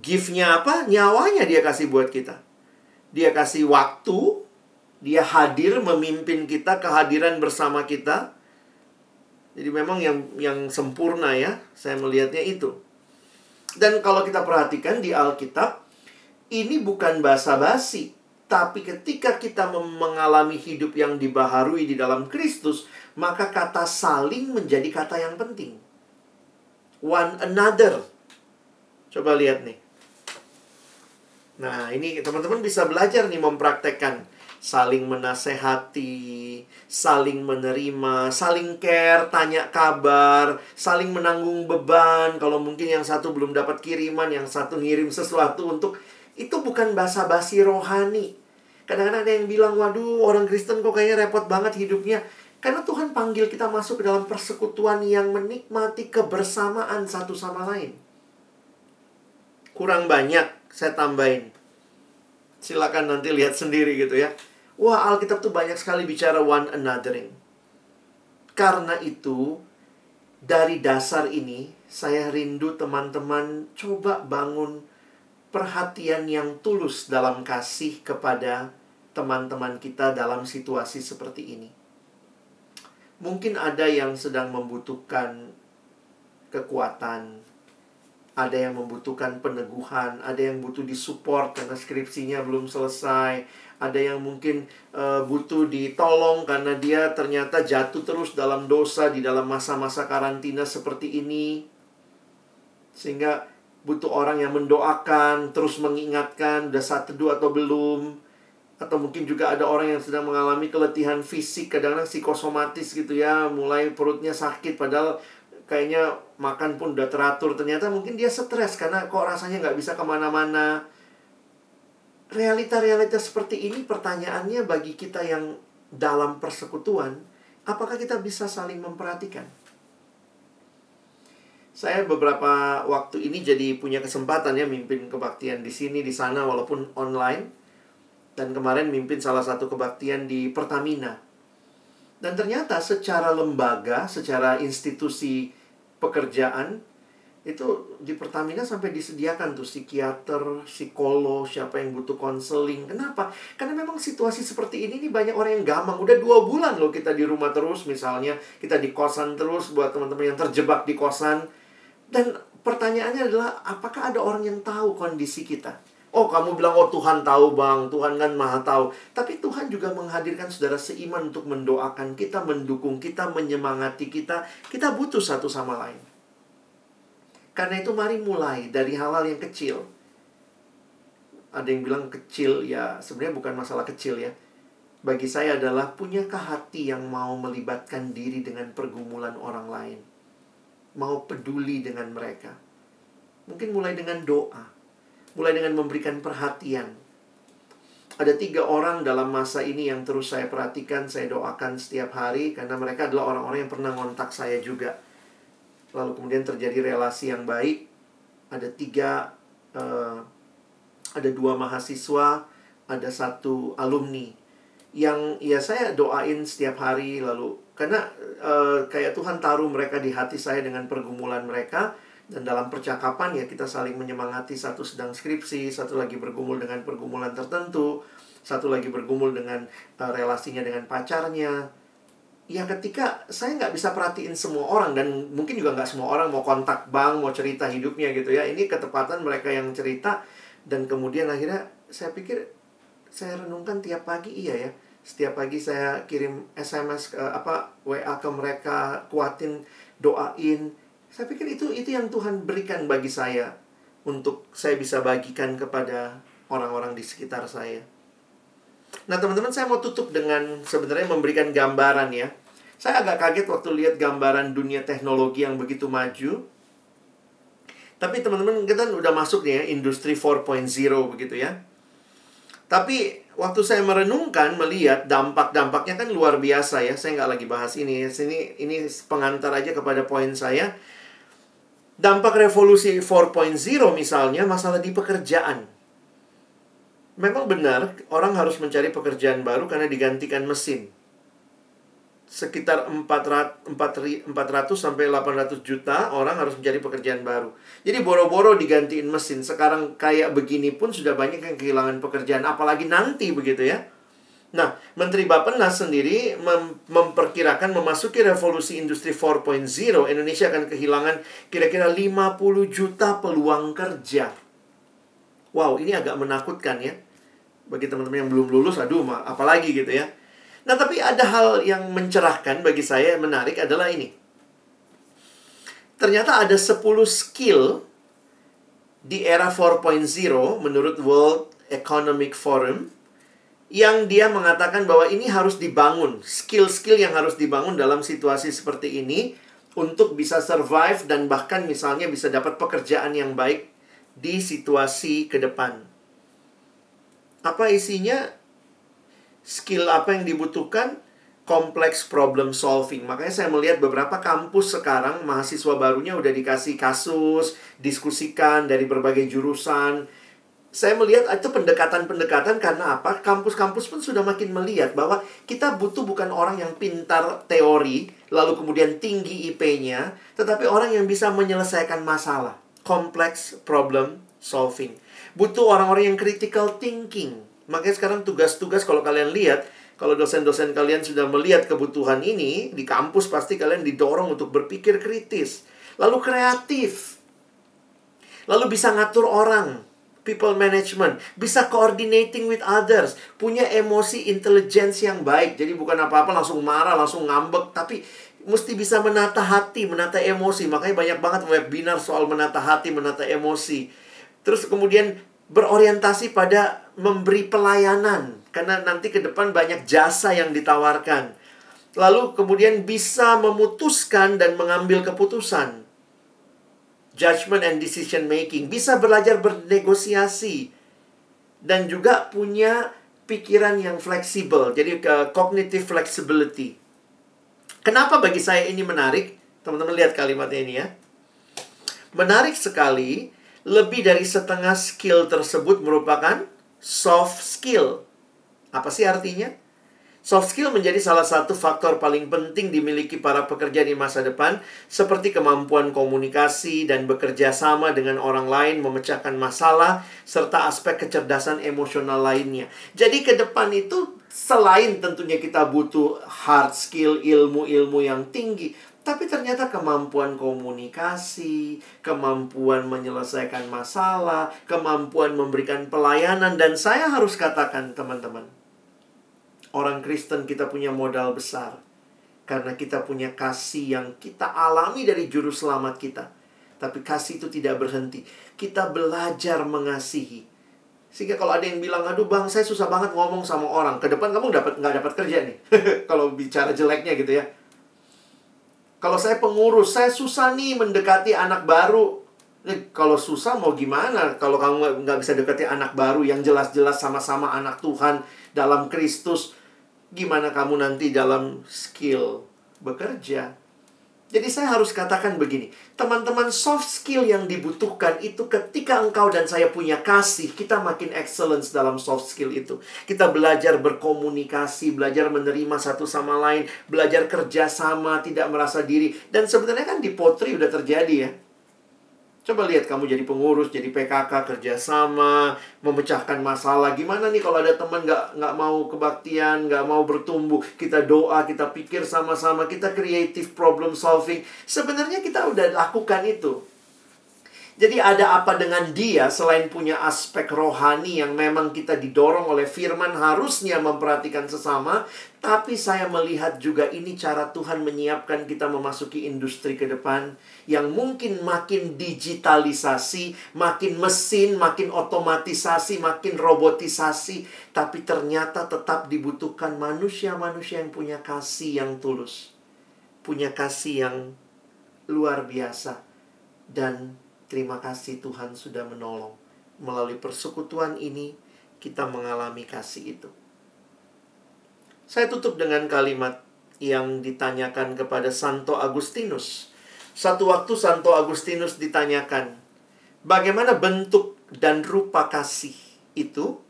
Gift-nya apa? Nyawanya dia kasih buat kita. Dia kasih waktu, dia hadir memimpin kita, kehadiran bersama kita. Jadi memang yang yang sempurna ya, saya melihatnya itu. Dan kalau kita perhatikan di Alkitab, ini bukan basa-basi. Tapi ketika kita mengalami hidup yang dibaharui di dalam Kristus, maka kata saling menjadi kata yang penting. One another. Coba lihat nih. Nah, ini teman-teman bisa belajar nih mempraktekkan saling menasehati, saling menerima, saling care, tanya kabar, saling menanggung beban. Kalau mungkin yang satu belum dapat kiriman, yang satu ngirim sesuatu untuk itu bukan basa-basi rohani. Kadang-kadang ada yang bilang, waduh orang Kristen kok kayaknya repot banget hidupnya. Karena Tuhan panggil kita masuk ke dalam persekutuan yang menikmati kebersamaan satu sama lain. Kurang banyak, saya tambahin. Silakan nanti lihat sendiri gitu ya. Wah, Alkitab tuh banyak sekali bicara one anothering. Karena itu, dari dasar ini, saya rindu teman-teman coba bangun perhatian yang tulus dalam kasih kepada teman-teman kita dalam situasi seperti ini. Mungkin ada yang sedang membutuhkan kekuatan, Ada yang membutuhkan peneguhan, ada yang butuh disupport karena skripsinya belum selesai, ada yang mungkin uh, butuh ditolong karena dia ternyata jatuh terus dalam dosa di dalam masa-masa karantina seperti ini. Sehingga butuh orang yang mendoakan, terus mengingatkan udah saat teduh atau belum. Atau mungkin juga ada orang yang sedang mengalami keletihan fisik, kadang-kadang psikosomatis gitu ya, mulai perutnya sakit padahal kayaknya makan pun udah teratur. Ternyata mungkin dia stres karena kok rasanya nggak bisa ke mana-mana. Realita-realita seperti ini pertanyaannya bagi kita yang dalam persekutuan, apakah kita bisa saling memperhatikan? saya beberapa waktu ini jadi punya kesempatan ya mimpin kebaktian di sini di sana walaupun online dan kemarin mimpin salah satu kebaktian di Pertamina dan ternyata secara lembaga secara institusi pekerjaan itu di Pertamina sampai disediakan tuh psikiater, psikolog, siapa yang butuh konseling. Kenapa? Karena memang situasi seperti ini nih banyak orang yang gampang. Udah dua bulan loh kita di rumah terus misalnya. Kita di kosan terus buat teman-teman yang terjebak di kosan. Dan pertanyaannya adalah apakah ada orang yang tahu kondisi kita? Oh, kamu bilang oh Tuhan tahu, Bang. Tuhan kan Maha tahu. Tapi Tuhan juga menghadirkan saudara seiman untuk mendoakan kita, mendukung kita, menyemangati kita. Kita butuh satu sama lain. Karena itu mari mulai dari hal-hal yang kecil. Ada yang bilang kecil, ya sebenarnya bukan masalah kecil ya. Bagi saya adalah punyakah hati yang mau melibatkan diri dengan pergumulan orang lain mau peduli dengan mereka. Mungkin mulai dengan doa, mulai dengan memberikan perhatian. Ada tiga orang dalam masa ini yang terus saya perhatikan, saya doakan setiap hari, karena mereka adalah orang-orang yang pernah ngontak saya juga. Lalu kemudian terjadi relasi yang baik. Ada tiga, uh, ada dua mahasiswa, ada satu alumni yang ya saya doain setiap hari lalu karena uh, kayak Tuhan taruh mereka di hati saya dengan pergumulan mereka dan dalam percakapan ya kita saling menyemangati satu sedang skripsi satu lagi bergumul dengan pergumulan tertentu satu lagi bergumul dengan uh, relasinya dengan pacarnya ya ketika saya nggak bisa perhatiin semua orang dan mungkin juga nggak semua orang mau kontak bank mau cerita hidupnya gitu ya ini ketepatan mereka yang cerita dan kemudian akhirnya saya pikir saya renungkan tiap pagi iya ya setiap pagi saya kirim SMS ke apa WA ke mereka kuatin doain saya pikir itu itu yang Tuhan berikan bagi saya untuk saya bisa bagikan kepada orang-orang di sekitar saya. Nah, teman-teman, saya mau tutup dengan sebenarnya memberikan gambaran ya. Saya agak kaget waktu lihat gambaran dunia teknologi yang begitu maju. Tapi teman-teman kita udah masuk nih ya industri 4.0 begitu ya. Tapi waktu saya merenungkan, melihat dampak-dampaknya kan luar biasa ya. Saya nggak lagi bahas ini. Sini ini pengantar aja kepada poin saya. Dampak revolusi 4.0 misalnya masalah di pekerjaan. Memang benar orang harus mencari pekerjaan baru karena digantikan mesin sekitar 400, 400 sampai 800 juta orang harus mencari pekerjaan baru. Jadi boro-boro digantiin mesin. Sekarang kayak begini pun sudah banyak yang kehilangan pekerjaan. Apalagi nanti begitu ya. Nah, Menteri Bapenas sendiri mem memperkirakan memasuki revolusi industri 4.0 Indonesia akan kehilangan kira-kira 50 juta peluang kerja. Wow, ini agak menakutkan ya. Bagi teman-teman yang belum lulus, aduh, apalagi gitu ya. Nah, tapi ada hal yang mencerahkan bagi saya yang menarik adalah ini. Ternyata ada 10 skill di era 4.0 menurut World Economic Forum yang dia mengatakan bahwa ini harus dibangun, skill-skill yang harus dibangun dalam situasi seperti ini untuk bisa survive dan bahkan misalnya bisa dapat pekerjaan yang baik di situasi ke depan. Apa isinya? Skill apa yang dibutuhkan? Kompleks problem solving. Makanya saya melihat beberapa kampus sekarang mahasiswa barunya udah dikasih kasus, diskusikan dari berbagai jurusan. Saya melihat itu pendekatan-pendekatan karena apa? Kampus-kampus pun sudah makin melihat bahwa kita butuh bukan orang yang pintar teori, lalu kemudian tinggi IP-nya, tetapi orang yang bisa menyelesaikan masalah. Complex problem solving. Butuh orang-orang yang critical thinking Makanya sekarang tugas-tugas kalau kalian lihat, kalau dosen-dosen kalian sudah melihat kebutuhan ini, di kampus pasti kalian didorong untuk berpikir kritis. Lalu kreatif. Lalu bisa ngatur orang, people management, bisa coordinating with others, punya emosi intelligence yang baik. Jadi bukan apa-apa langsung marah, langsung ngambek, tapi mesti bisa menata hati, menata emosi. Makanya banyak banget webinar soal menata hati, menata emosi. Terus kemudian berorientasi pada memberi pelayanan karena nanti ke depan banyak jasa yang ditawarkan. Lalu kemudian bisa memutuskan dan mengambil keputusan. Judgment and decision making, bisa belajar bernegosiasi dan juga punya pikiran yang fleksibel. Jadi ke cognitive flexibility. Kenapa bagi saya ini menarik? Teman-teman lihat kalimatnya ini ya. Menarik sekali, lebih dari setengah skill tersebut merupakan soft skill. Apa sih artinya? Soft skill menjadi salah satu faktor paling penting dimiliki para pekerja di masa depan, seperti kemampuan komunikasi dan bekerja sama dengan orang lain, memecahkan masalah, serta aspek kecerdasan emosional lainnya. Jadi, ke depan itu selain tentunya kita butuh hard skill, ilmu-ilmu yang tinggi, tapi ternyata kemampuan komunikasi, kemampuan menyelesaikan masalah, kemampuan memberikan pelayanan, dan saya harus katakan, teman-teman, orang Kristen kita punya modal besar karena kita punya kasih yang kita alami dari juru selamat kita. Tapi kasih itu tidak berhenti. Kita belajar mengasihi. Sehingga kalau ada yang bilang, aduh bang, saya susah banget ngomong sama orang. Ke depan kamu dapat nggak dapat kerja nih. (laughs) kalau bicara jeleknya gitu ya. Kalau saya pengurus, saya susah nih mendekati anak baru. Eh, kalau susah mau gimana? Kalau kamu nggak bisa dekati anak baru yang jelas-jelas sama-sama anak Tuhan dalam Kristus, gimana kamu nanti dalam skill bekerja? Jadi saya harus katakan begini, teman-teman soft skill yang dibutuhkan itu ketika engkau dan saya punya kasih, kita makin excellence dalam soft skill itu. Kita belajar berkomunikasi, belajar menerima satu sama lain, belajar kerjasama, tidak merasa diri. Dan sebenarnya kan di potri udah terjadi ya. Coba lihat kamu jadi pengurus, jadi PKK, kerjasama, memecahkan masalah. Gimana nih kalau ada teman nggak nggak mau kebaktian, nggak mau bertumbuh, kita doa, kita pikir sama-sama, kita creative problem solving. Sebenarnya kita udah lakukan itu. Jadi ada apa dengan dia selain punya aspek rohani yang memang kita didorong oleh firman harusnya memperhatikan sesama, tapi saya melihat juga ini cara Tuhan menyiapkan kita memasuki industri ke depan yang mungkin makin digitalisasi, makin mesin, makin otomatisasi, makin robotisasi, tapi ternyata tetap dibutuhkan manusia-manusia yang punya kasih yang tulus. Punya kasih yang luar biasa dan Terima kasih Tuhan sudah menolong. Melalui persekutuan ini, kita mengalami kasih itu. Saya tutup dengan kalimat yang ditanyakan kepada Santo Agustinus. Satu waktu Santo Agustinus ditanyakan, bagaimana bentuk dan rupa kasih itu?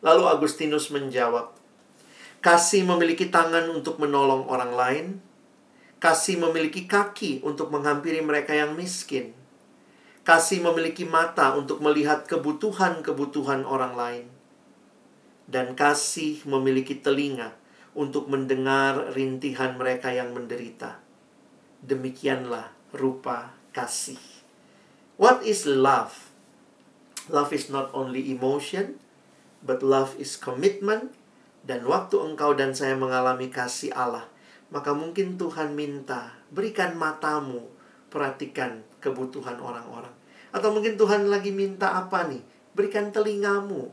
Lalu Agustinus menjawab, kasih memiliki tangan untuk menolong orang lain, kasih memiliki kaki untuk menghampiri mereka yang miskin, Kasih memiliki mata untuk melihat kebutuhan-kebutuhan orang lain. Dan kasih memiliki telinga untuk mendengar rintihan mereka yang menderita. Demikianlah rupa kasih. What is love? Love is not only emotion, but love is commitment. Dan waktu engkau dan saya mengalami kasih Allah, maka mungkin Tuhan minta, berikan matamu, perhatikan kebutuhan orang-orang. Atau mungkin Tuhan lagi minta apa nih? Berikan telingamu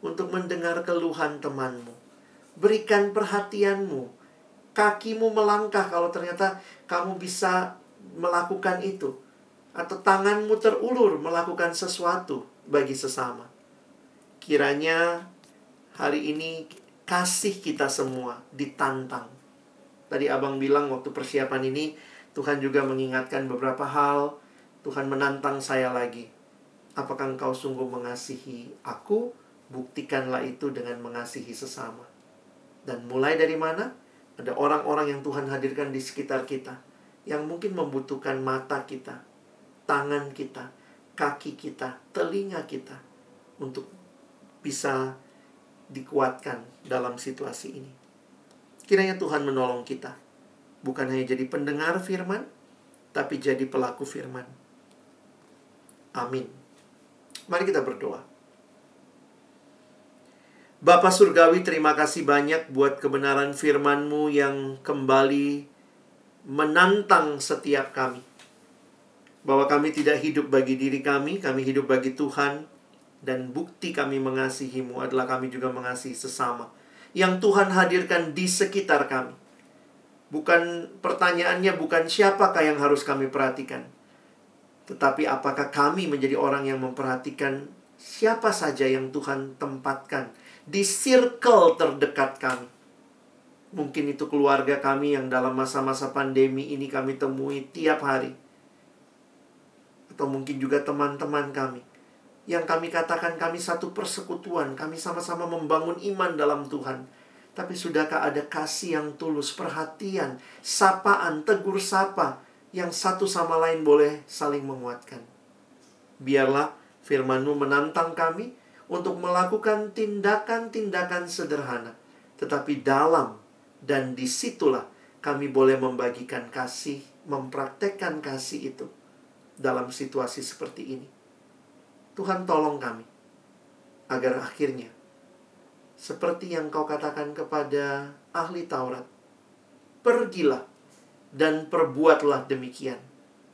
untuk mendengar keluhan temanmu. Berikan perhatianmu. Kakimu melangkah kalau ternyata kamu bisa melakukan itu. Atau tanganmu terulur melakukan sesuatu bagi sesama. Kiranya hari ini kasih kita semua ditantang. Tadi abang bilang waktu persiapan ini Tuhan juga mengingatkan beberapa hal Tuhan menantang saya lagi. Apakah engkau sungguh mengasihi aku? Buktikanlah itu dengan mengasihi sesama. Dan mulai dari mana? Ada orang-orang yang Tuhan hadirkan di sekitar kita yang mungkin membutuhkan mata kita, tangan kita, kaki kita, telinga kita untuk bisa dikuatkan dalam situasi ini. Kiranya Tuhan menolong kita, bukan hanya jadi pendengar firman, tapi jadi pelaku firman Amin. Mari kita berdoa. Bapak Surgawi, terima kasih banyak buat kebenaran firman-Mu yang kembali menantang setiap kami. Bahwa kami tidak hidup bagi diri kami, kami hidup bagi Tuhan. Dan bukti kami mengasihi-Mu adalah kami juga mengasihi sesama. Yang Tuhan hadirkan di sekitar kami. Bukan pertanyaannya bukan siapakah yang harus kami perhatikan. Tetapi apakah kami menjadi orang yang memperhatikan siapa saja yang Tuhan tempatkan di circle terdekat kami. Mungkin itu keluarga kami yang dalam masa-masa pandemi ini kami temui tiap hari. Atau mungkin juga teman-teman kami. Yang kami katakan kami satu persekutuan, kami sama-sama membangun iman dalam Tuhan. Tapi sudahkah ada kasih yang tulus, perhatian, sapaan, tegur sapa yang satu sama lain boleh saling menguatkan. Biarlah firman-Mu menantang kami untuk melakukan tindakan-tindakan sederhana. Tetapi dalam dan di situlah kami boleh membagikan kasih, mempraktekkan kasih itu dalam situasi seperti ini. Tuhan tolong kami agar akhirnya seperti yang kau katakan kepada ahli Taurat, pergilah dan perbuatlah demikian.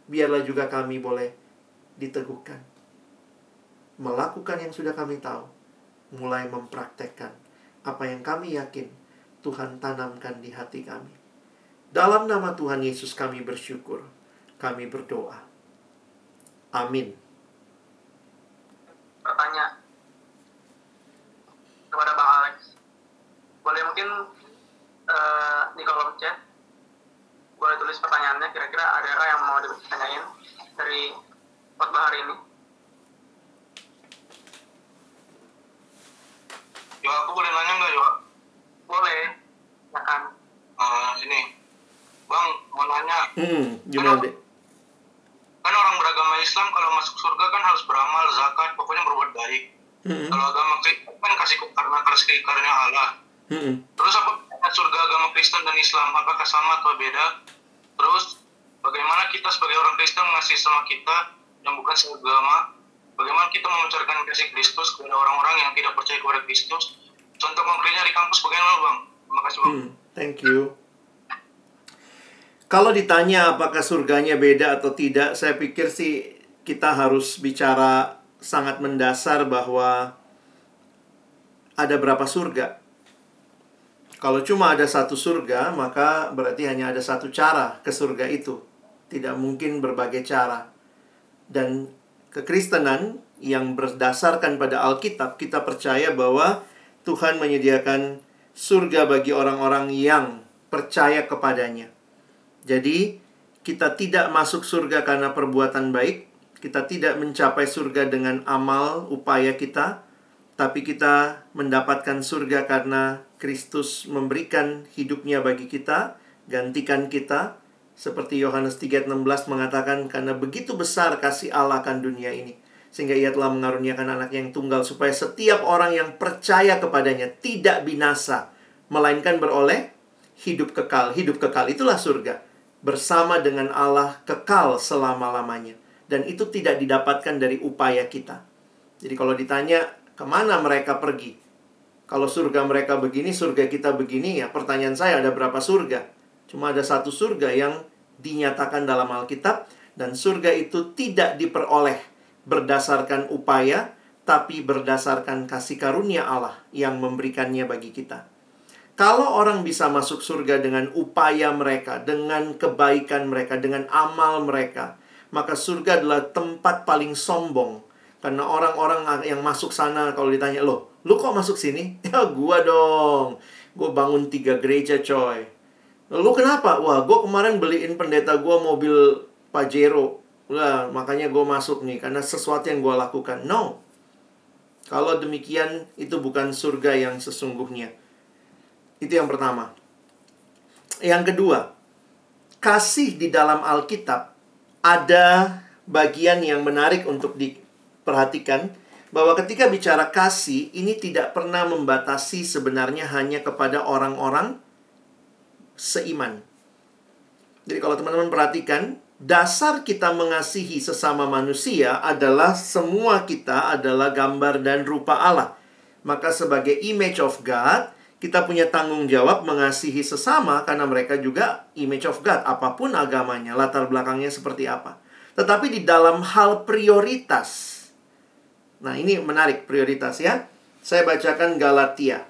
Biarlah juga kami boleh diteguhkan melakukan yang sudah kami tahu, mulai mempraktekkan apa yang kami yakin Tuhan tanamkan di hati kami. Dalam nama Tuhan Yesus kami bersyukur, kami berdoa. Amin. Pertanyaan kepada Bang Alex. Boleh mungkin uh, di kolom chat boleh tulis pertanyaannya kira-kira ada yang mau ditanyain dari khotbah hari ini? Yo, aku boleh nanya nggak, Yo? Boleh. Ya kan? Uh, ini, Bang, mau nanya. Hmm, gimana, Dek? Kan orang beragama Islam kalau masuk surga kan harus beramal, zakat, pokoknya berbuat baik. Hmm. Kalau agama Kristen kan kasih karena kasih karunia Allah. Hmm. Terus apa surga agama Kristen dan Islam apakah sama atau beda? Terus bagaimana kita sebagai orang Kristen mengasihi sama kita yang bukan seagama Bagaimana kita memencarikan kasih Kristus kepada orang-orang yang tidak percaya kepada Kristus? Contoh konkretnya di kampus bagaimana, Bang? Terima kasih, Bang. Hmm, thank you. Kalau ditanya apakah surganya beda atau tidak, saya pikir sih kita harus bicara sangat mendasar bahwa ada berapa surga. Kalau cuma ada satu surga, maka berarti hanya ada satu cara ke surga itu. Tidak mungkin berbagai cara. Dan kekristenan yang berdasarkan pada Alkitab, kita percaya bahwa Tuhan menyediakan surga bagi orang-orang yang percaya kepadanya. Jadi, kita tidak masuk surga karena perbuatan baik, kita tidak mencapai surga dengan amal upaya kita, tapi kita mendapatkan surga karena Kristus memberikan hidupnya bagi kita, gantikan kita, seperti Yohanes 3:16 mengatakan karena begitu besar kasih Allah akan dunia ini sehingga ia telah mengaruniakan anak yang tunggal supaya setiap orang yang percaya kepadanya tidak binasa melainkan beroleh hidup kekal. Hidup kekal itulah surga bersama dengan Allah kekal selama-lamanya dan itu tidak didapatkan dari upaya kita. Jadi kalau ditanya ke mana mereka pergi? Kalau surga mereka begini, surga kita begini ya pertanyaan saya ada berapa surga? Cuma ada satu surga yang dinyatakan dalam Alkitab dan surga itu tidak diperoleh berdasarkan upaya tapi berdasarkan kasih karunia Allah yang memberikannya bagi kita. Kalau orang bisa masuk surga dengan upaya mereka, dengan kebaikan mereka, dengan amal mereka, maka surga adalah tempat paling sombong. Karena orang-orang yang masuk sana kalau ditanya, "Loh, lu kok masuk sini?" (laughs) "Ya, gua dong. Gua bangun tiga gereja, coy." Lu kenapa? Wah, gue kemarin beliin pendeta gue mobil Pajero. Lah, makanya gue masuk nih. Karena sesuatu yang gue lakukan. No. Kalau demikian, itu bukan surga yang sesungguhnya. Itu yang pertama. Yang kedua, kasih di dalam Alkitab ada bagian yang menarik untuk diperhatikan bahwa ketika bicara kasih ini tidak pernah membatasi sebenarnya hanya kepada orang-orang seiman. Jadi kalau teman-teman perhatikan dasar kita mengasihi sesama manusia adalah semua kita adalah gambar dan rupa Allah. Maka sebagai image of God, kita punya tanggung jawab mengasihi sesama karena mereka juga image of God, apa pun agamanya, latar belakangnya seperti apa. Tetapi di dalam hal prioritas. Nah, ini menarik prioritas ya. Saya bacakan Galatia.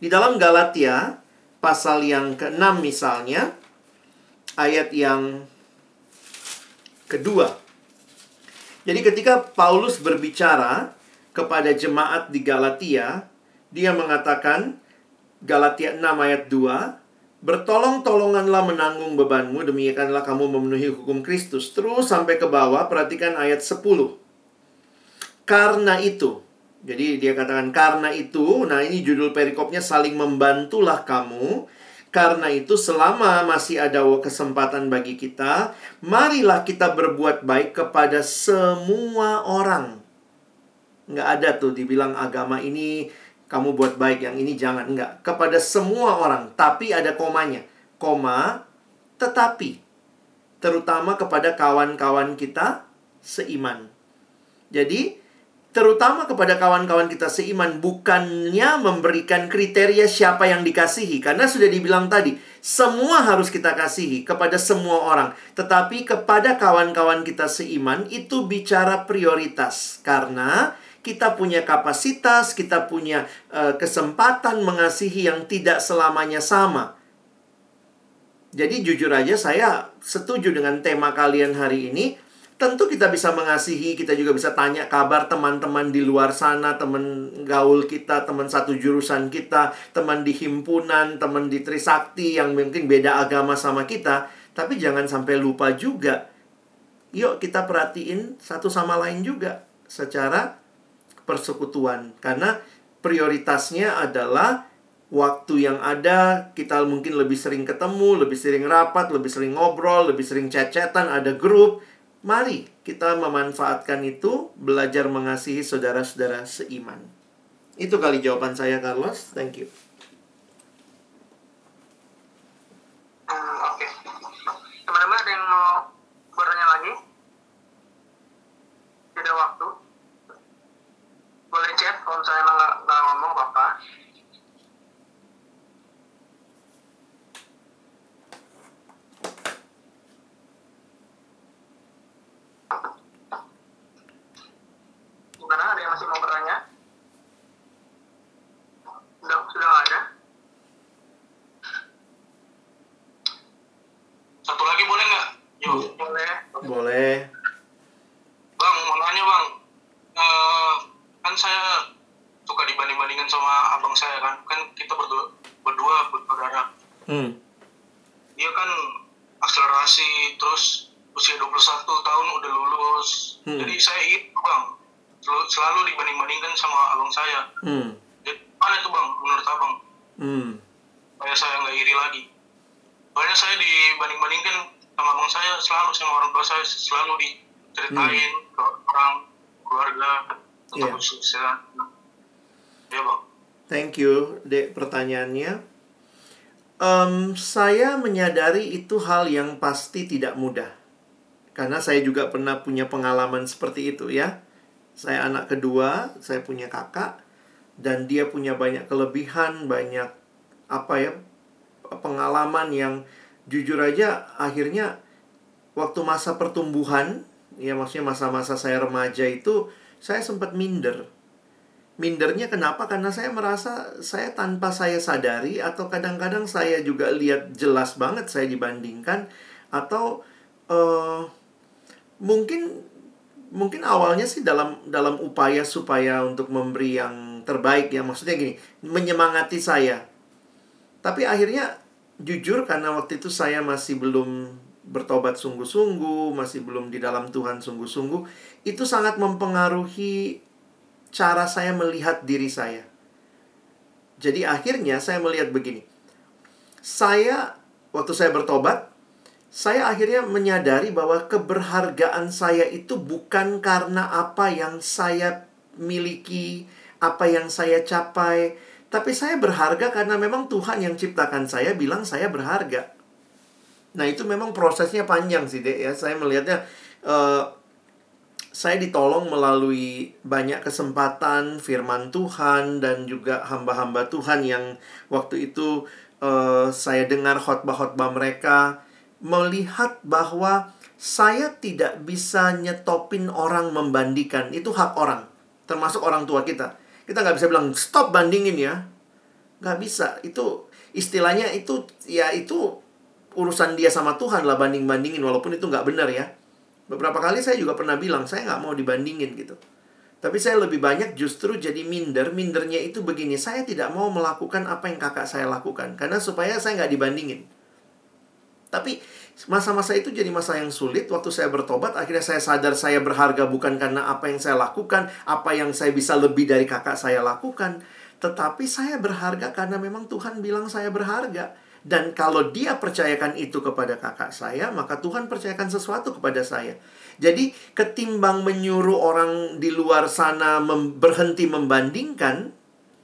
Di dalam Galatia pasal yang ke-6 misalnya ayat yang kedua. Jadi ketika Paulus berbicara kepada jemaat di Galatia, dia mengatakan Galatia 6 ayat 2, Bertolong-tolonganlah menanggung bebanmu, demikianlah kamu memenuhi hukum Kristus. Terus sampai ke bawah, perhatikan ayat 10. Karena itu, jadi dia katakan karena itu, nah ini judul perikopnya saling membantulah kamu. Karena itu selama masih ada kesempatan bagi kita, marilah kita berbuat baik kepada semua orang. Nggak ada tuh dibilang agama ini kamu buat baik, yang ini jangan. Enggak. Kepada semua orang. Tapi ada komanya. Koma, tetapi. Terutama kepada kawan-kawan kita seiman. Jadi, terutama kepada kawan-kawan kita seiman, bukannya memberikan kriteria siapa yang dikasihi. Karena sudah dibilang tadi, semua harus kita kasihi kepada semua orang. Tetapi kepada kawan-kawan kita seiman, itu bicara prioritas. Karena kita punya kapasitas, kita punya uh, kesempatan mengasihi yang tidak selamanya sama. Jadi jujur aja saya setuju dengan tema kalian hari ini. Tentu kita bisa mengasihi, kita juga bisa tanya kabar teman-teman di luar sana, teman gaul kita, teman satu jurusan kita, teman di himpunan, teman di Trisakti yang mungkin beda agama sama kita. Tapi jangan sampai lupa juga. Yuk kita perhatiin satu sama lain juga secara persekutuan karena prioritasnya adalah waktu yang ada kita mungkin lebih sering ketemu, lebih sering rapat, lebih sering ngobrol, lebih sering chat-chatan, ada grup. Mari kita memanfaatkan itu, belajar mengasihi saudara-saudara seiman. Itu kali jawaban saya, Carlos. Thank you. Hmm, Oke. Teman-teman ada yang mau bertanya lagi? Tidak waktu boleh chat kalau misalnya nggak nggak ngomong bapak gimana ada yang masih mau bertanya sudah sudah nggak ada Satu lagi boleh nggak? Yo. boleh Boleh. Bang, mau nanya bang. Eh, kan saya suka dibanding-bandingkan sama abang saya kan. Kan kita berdua, berdua bersaudara. Hmm. Dia kan akselerasi terus usia 21 tahun udah lulus. Hmm. Jadi saya itu bang. Selalu, selalu dibanding-bandingkan sama abang saya. Hmm. Jadi mana itu bang menurut abang? Hmm. Supaya saya nggak iri lagi. Soalnya saya dibanding-bandingkan sama abang saya selalu sama orang tua saya selalu diceritain ke orang keluarga tentang Iya. kesuksesan. Ya bang. Thank you, Dek, pertanyaannya. Em, saya menyadari itu hal yang pasti tidak mudah. Karena saya juga pernah punya pengalaman seperti itu ya. Saya anak kedua, saya punya kakak. Dan dia punya banyak kelebihan, banyak apa ya, pengalaman yang jujur aja akhirnya waktu masa pertumbuhan, ya maksudnya masa-masa saya remaja itu, saya sempat minder mindernya kenapa? Karena saya merasa saya tanpa saya sadari atau kadang-kadang saya juga lihat jelas banget saya dibandingkan atau eh mungkin mungkin awalnya sih dalam dalam upaya supaya untuk memberi yang terbaik ya maksudnya gini menyemangati saya tapi akhirnya jujur karena waktu itu saya masih belum bertobat sungguh-sungguh masih belum di dalam Tuhan sungguh-sungguh itu sangat mempengaruhi cara saya melihat diri saya. Jadi akhirnya saya melihat begini. Saya waktu saya bertobat, saya akhirnya menyadari bahwa keberhargaan saya itu bukan karena apa yang saya miliki, apa yang saya capai, tapi saya berharga karena memang Tuhan yang ciptakan saya bilang saya berharga. Nah, itu memang prosesnya panjang sih, Dek ya. Saya melihatnya uh, saya ditolong melalui banyak kesempatan firman Tuhan dan juga hamba-hamba Tuhan yang waktu itu uh, saya dengar khotbah-khotbah mereka melihat bahwa saya tidak bisa nyetopin orang membandingkan itu hak orang termasuk orang tua kita kita nggak bisa bilang stop bandingin ya. Nggak bisa. Itu istilahnya itu ya itu urusan dia sama Tuhan lah banding bandingin walaupun itu nggak benar ya. Beberapa kali saya juga pernah bilang saya nggak mau dibandingin gitu. Tapi saya lebih banyak justru jadi minder. Mindernya itu begini saya tidak mau melakukan apa yang kakak saya lakukan. Karena supaya saya nggak dibandingin. Tapi masa-masa itu jadi masa yang sulit waktu saya bertobat akhirnya saya sadar saya berharga bukan karena apa yang saya lakukan apa yang saya bisa lebih dari kakak saya lakukan tetapi saya berharga karena memang Tuhan bilang saya berharga dan kalau dia percayakan itu kepada kakak saya, maka Tuhan percayakan sesuatu kepada saya. Jadi ketimbang menyuruh orang di luar sana mem berhenti membandingkan,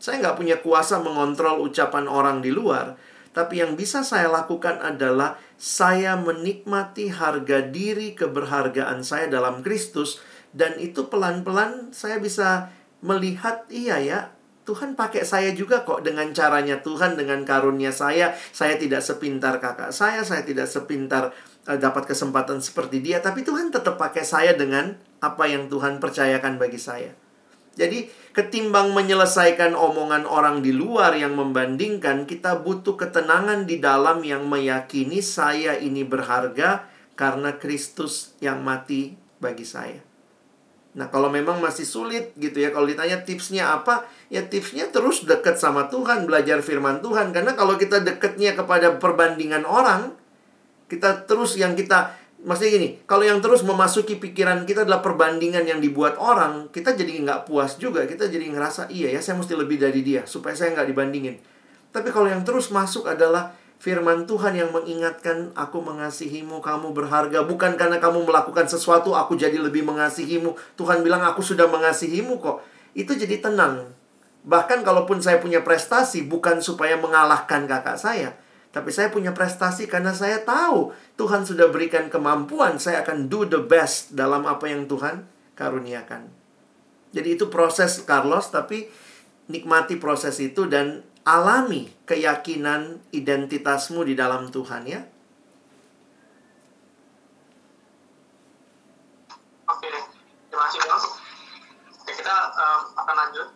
saya nggak punya kuasa mengontrol ucapan orang di luar. Tapi yang bisa saya lakukan adalah saya menikmati harga diri keberhargaan saya dalam Kristus dan itu pelan-pelan saya bisa melihat iya ya Tuhan pakai saya juga kok dengan caranya. Tuhan dengan karunia saya. Saya tidak sepintar kakak saya saya tidak sepintar uh, dapat kesempatan seperti dia. Tapi Tuhan tetap pakai saya dengan apa yang Tuhan percayakan bagi saya. Jadi, ketimbang menyelesaikan omongan orang di luar yang membandingkan, kita butuh ketenangan di dalam yang meyakini saya ini berharga karena Kristus yang mati bagi saya. Nah, kalau memang masih sulit gitu ya, kalau ditanya tipsnya apa, ya tipsnya terus dekat sama Tuhan, belajar firman Tuhan. Karena kalau kita dekatnya kepada perbandingan orang, kita terus yang kita Maksudnya gini, kalau yang terus memasuki pikiran kita adalah perbandingan yang dibuat orang, kita jadi nggak puas juga. Kita jadi ngerasa, iya ya, saya mesti lebih dari dia, supaya saya nggak dibandingin. Tapi kalau yang terus masuk adalah firman Tuhan yang mengingatkan, aku mengasihimu, kamu berharga. Bukan karena kamu melakukan sesuatu, aku jadi lebih mengasihimu. Tuhan bilang, aku sudah mengasihimu kok. Itu jadi tenang. Bahkan kalaupun saya punya prestasi, bukan supaya mengalahkan kakak saya, tapi saya punya prestasi karena saya tahu Tuhan sudah berikan kemampuan, saya akan do the best dalam apa yang Tuhan karuniakan. Jadi itu proses Carlos, tapi nikmati proses itu dan alami keyakinan identitasmu di dalam Tuhan ya. Oke, terima kasih Bang. Kita um, akan lanjut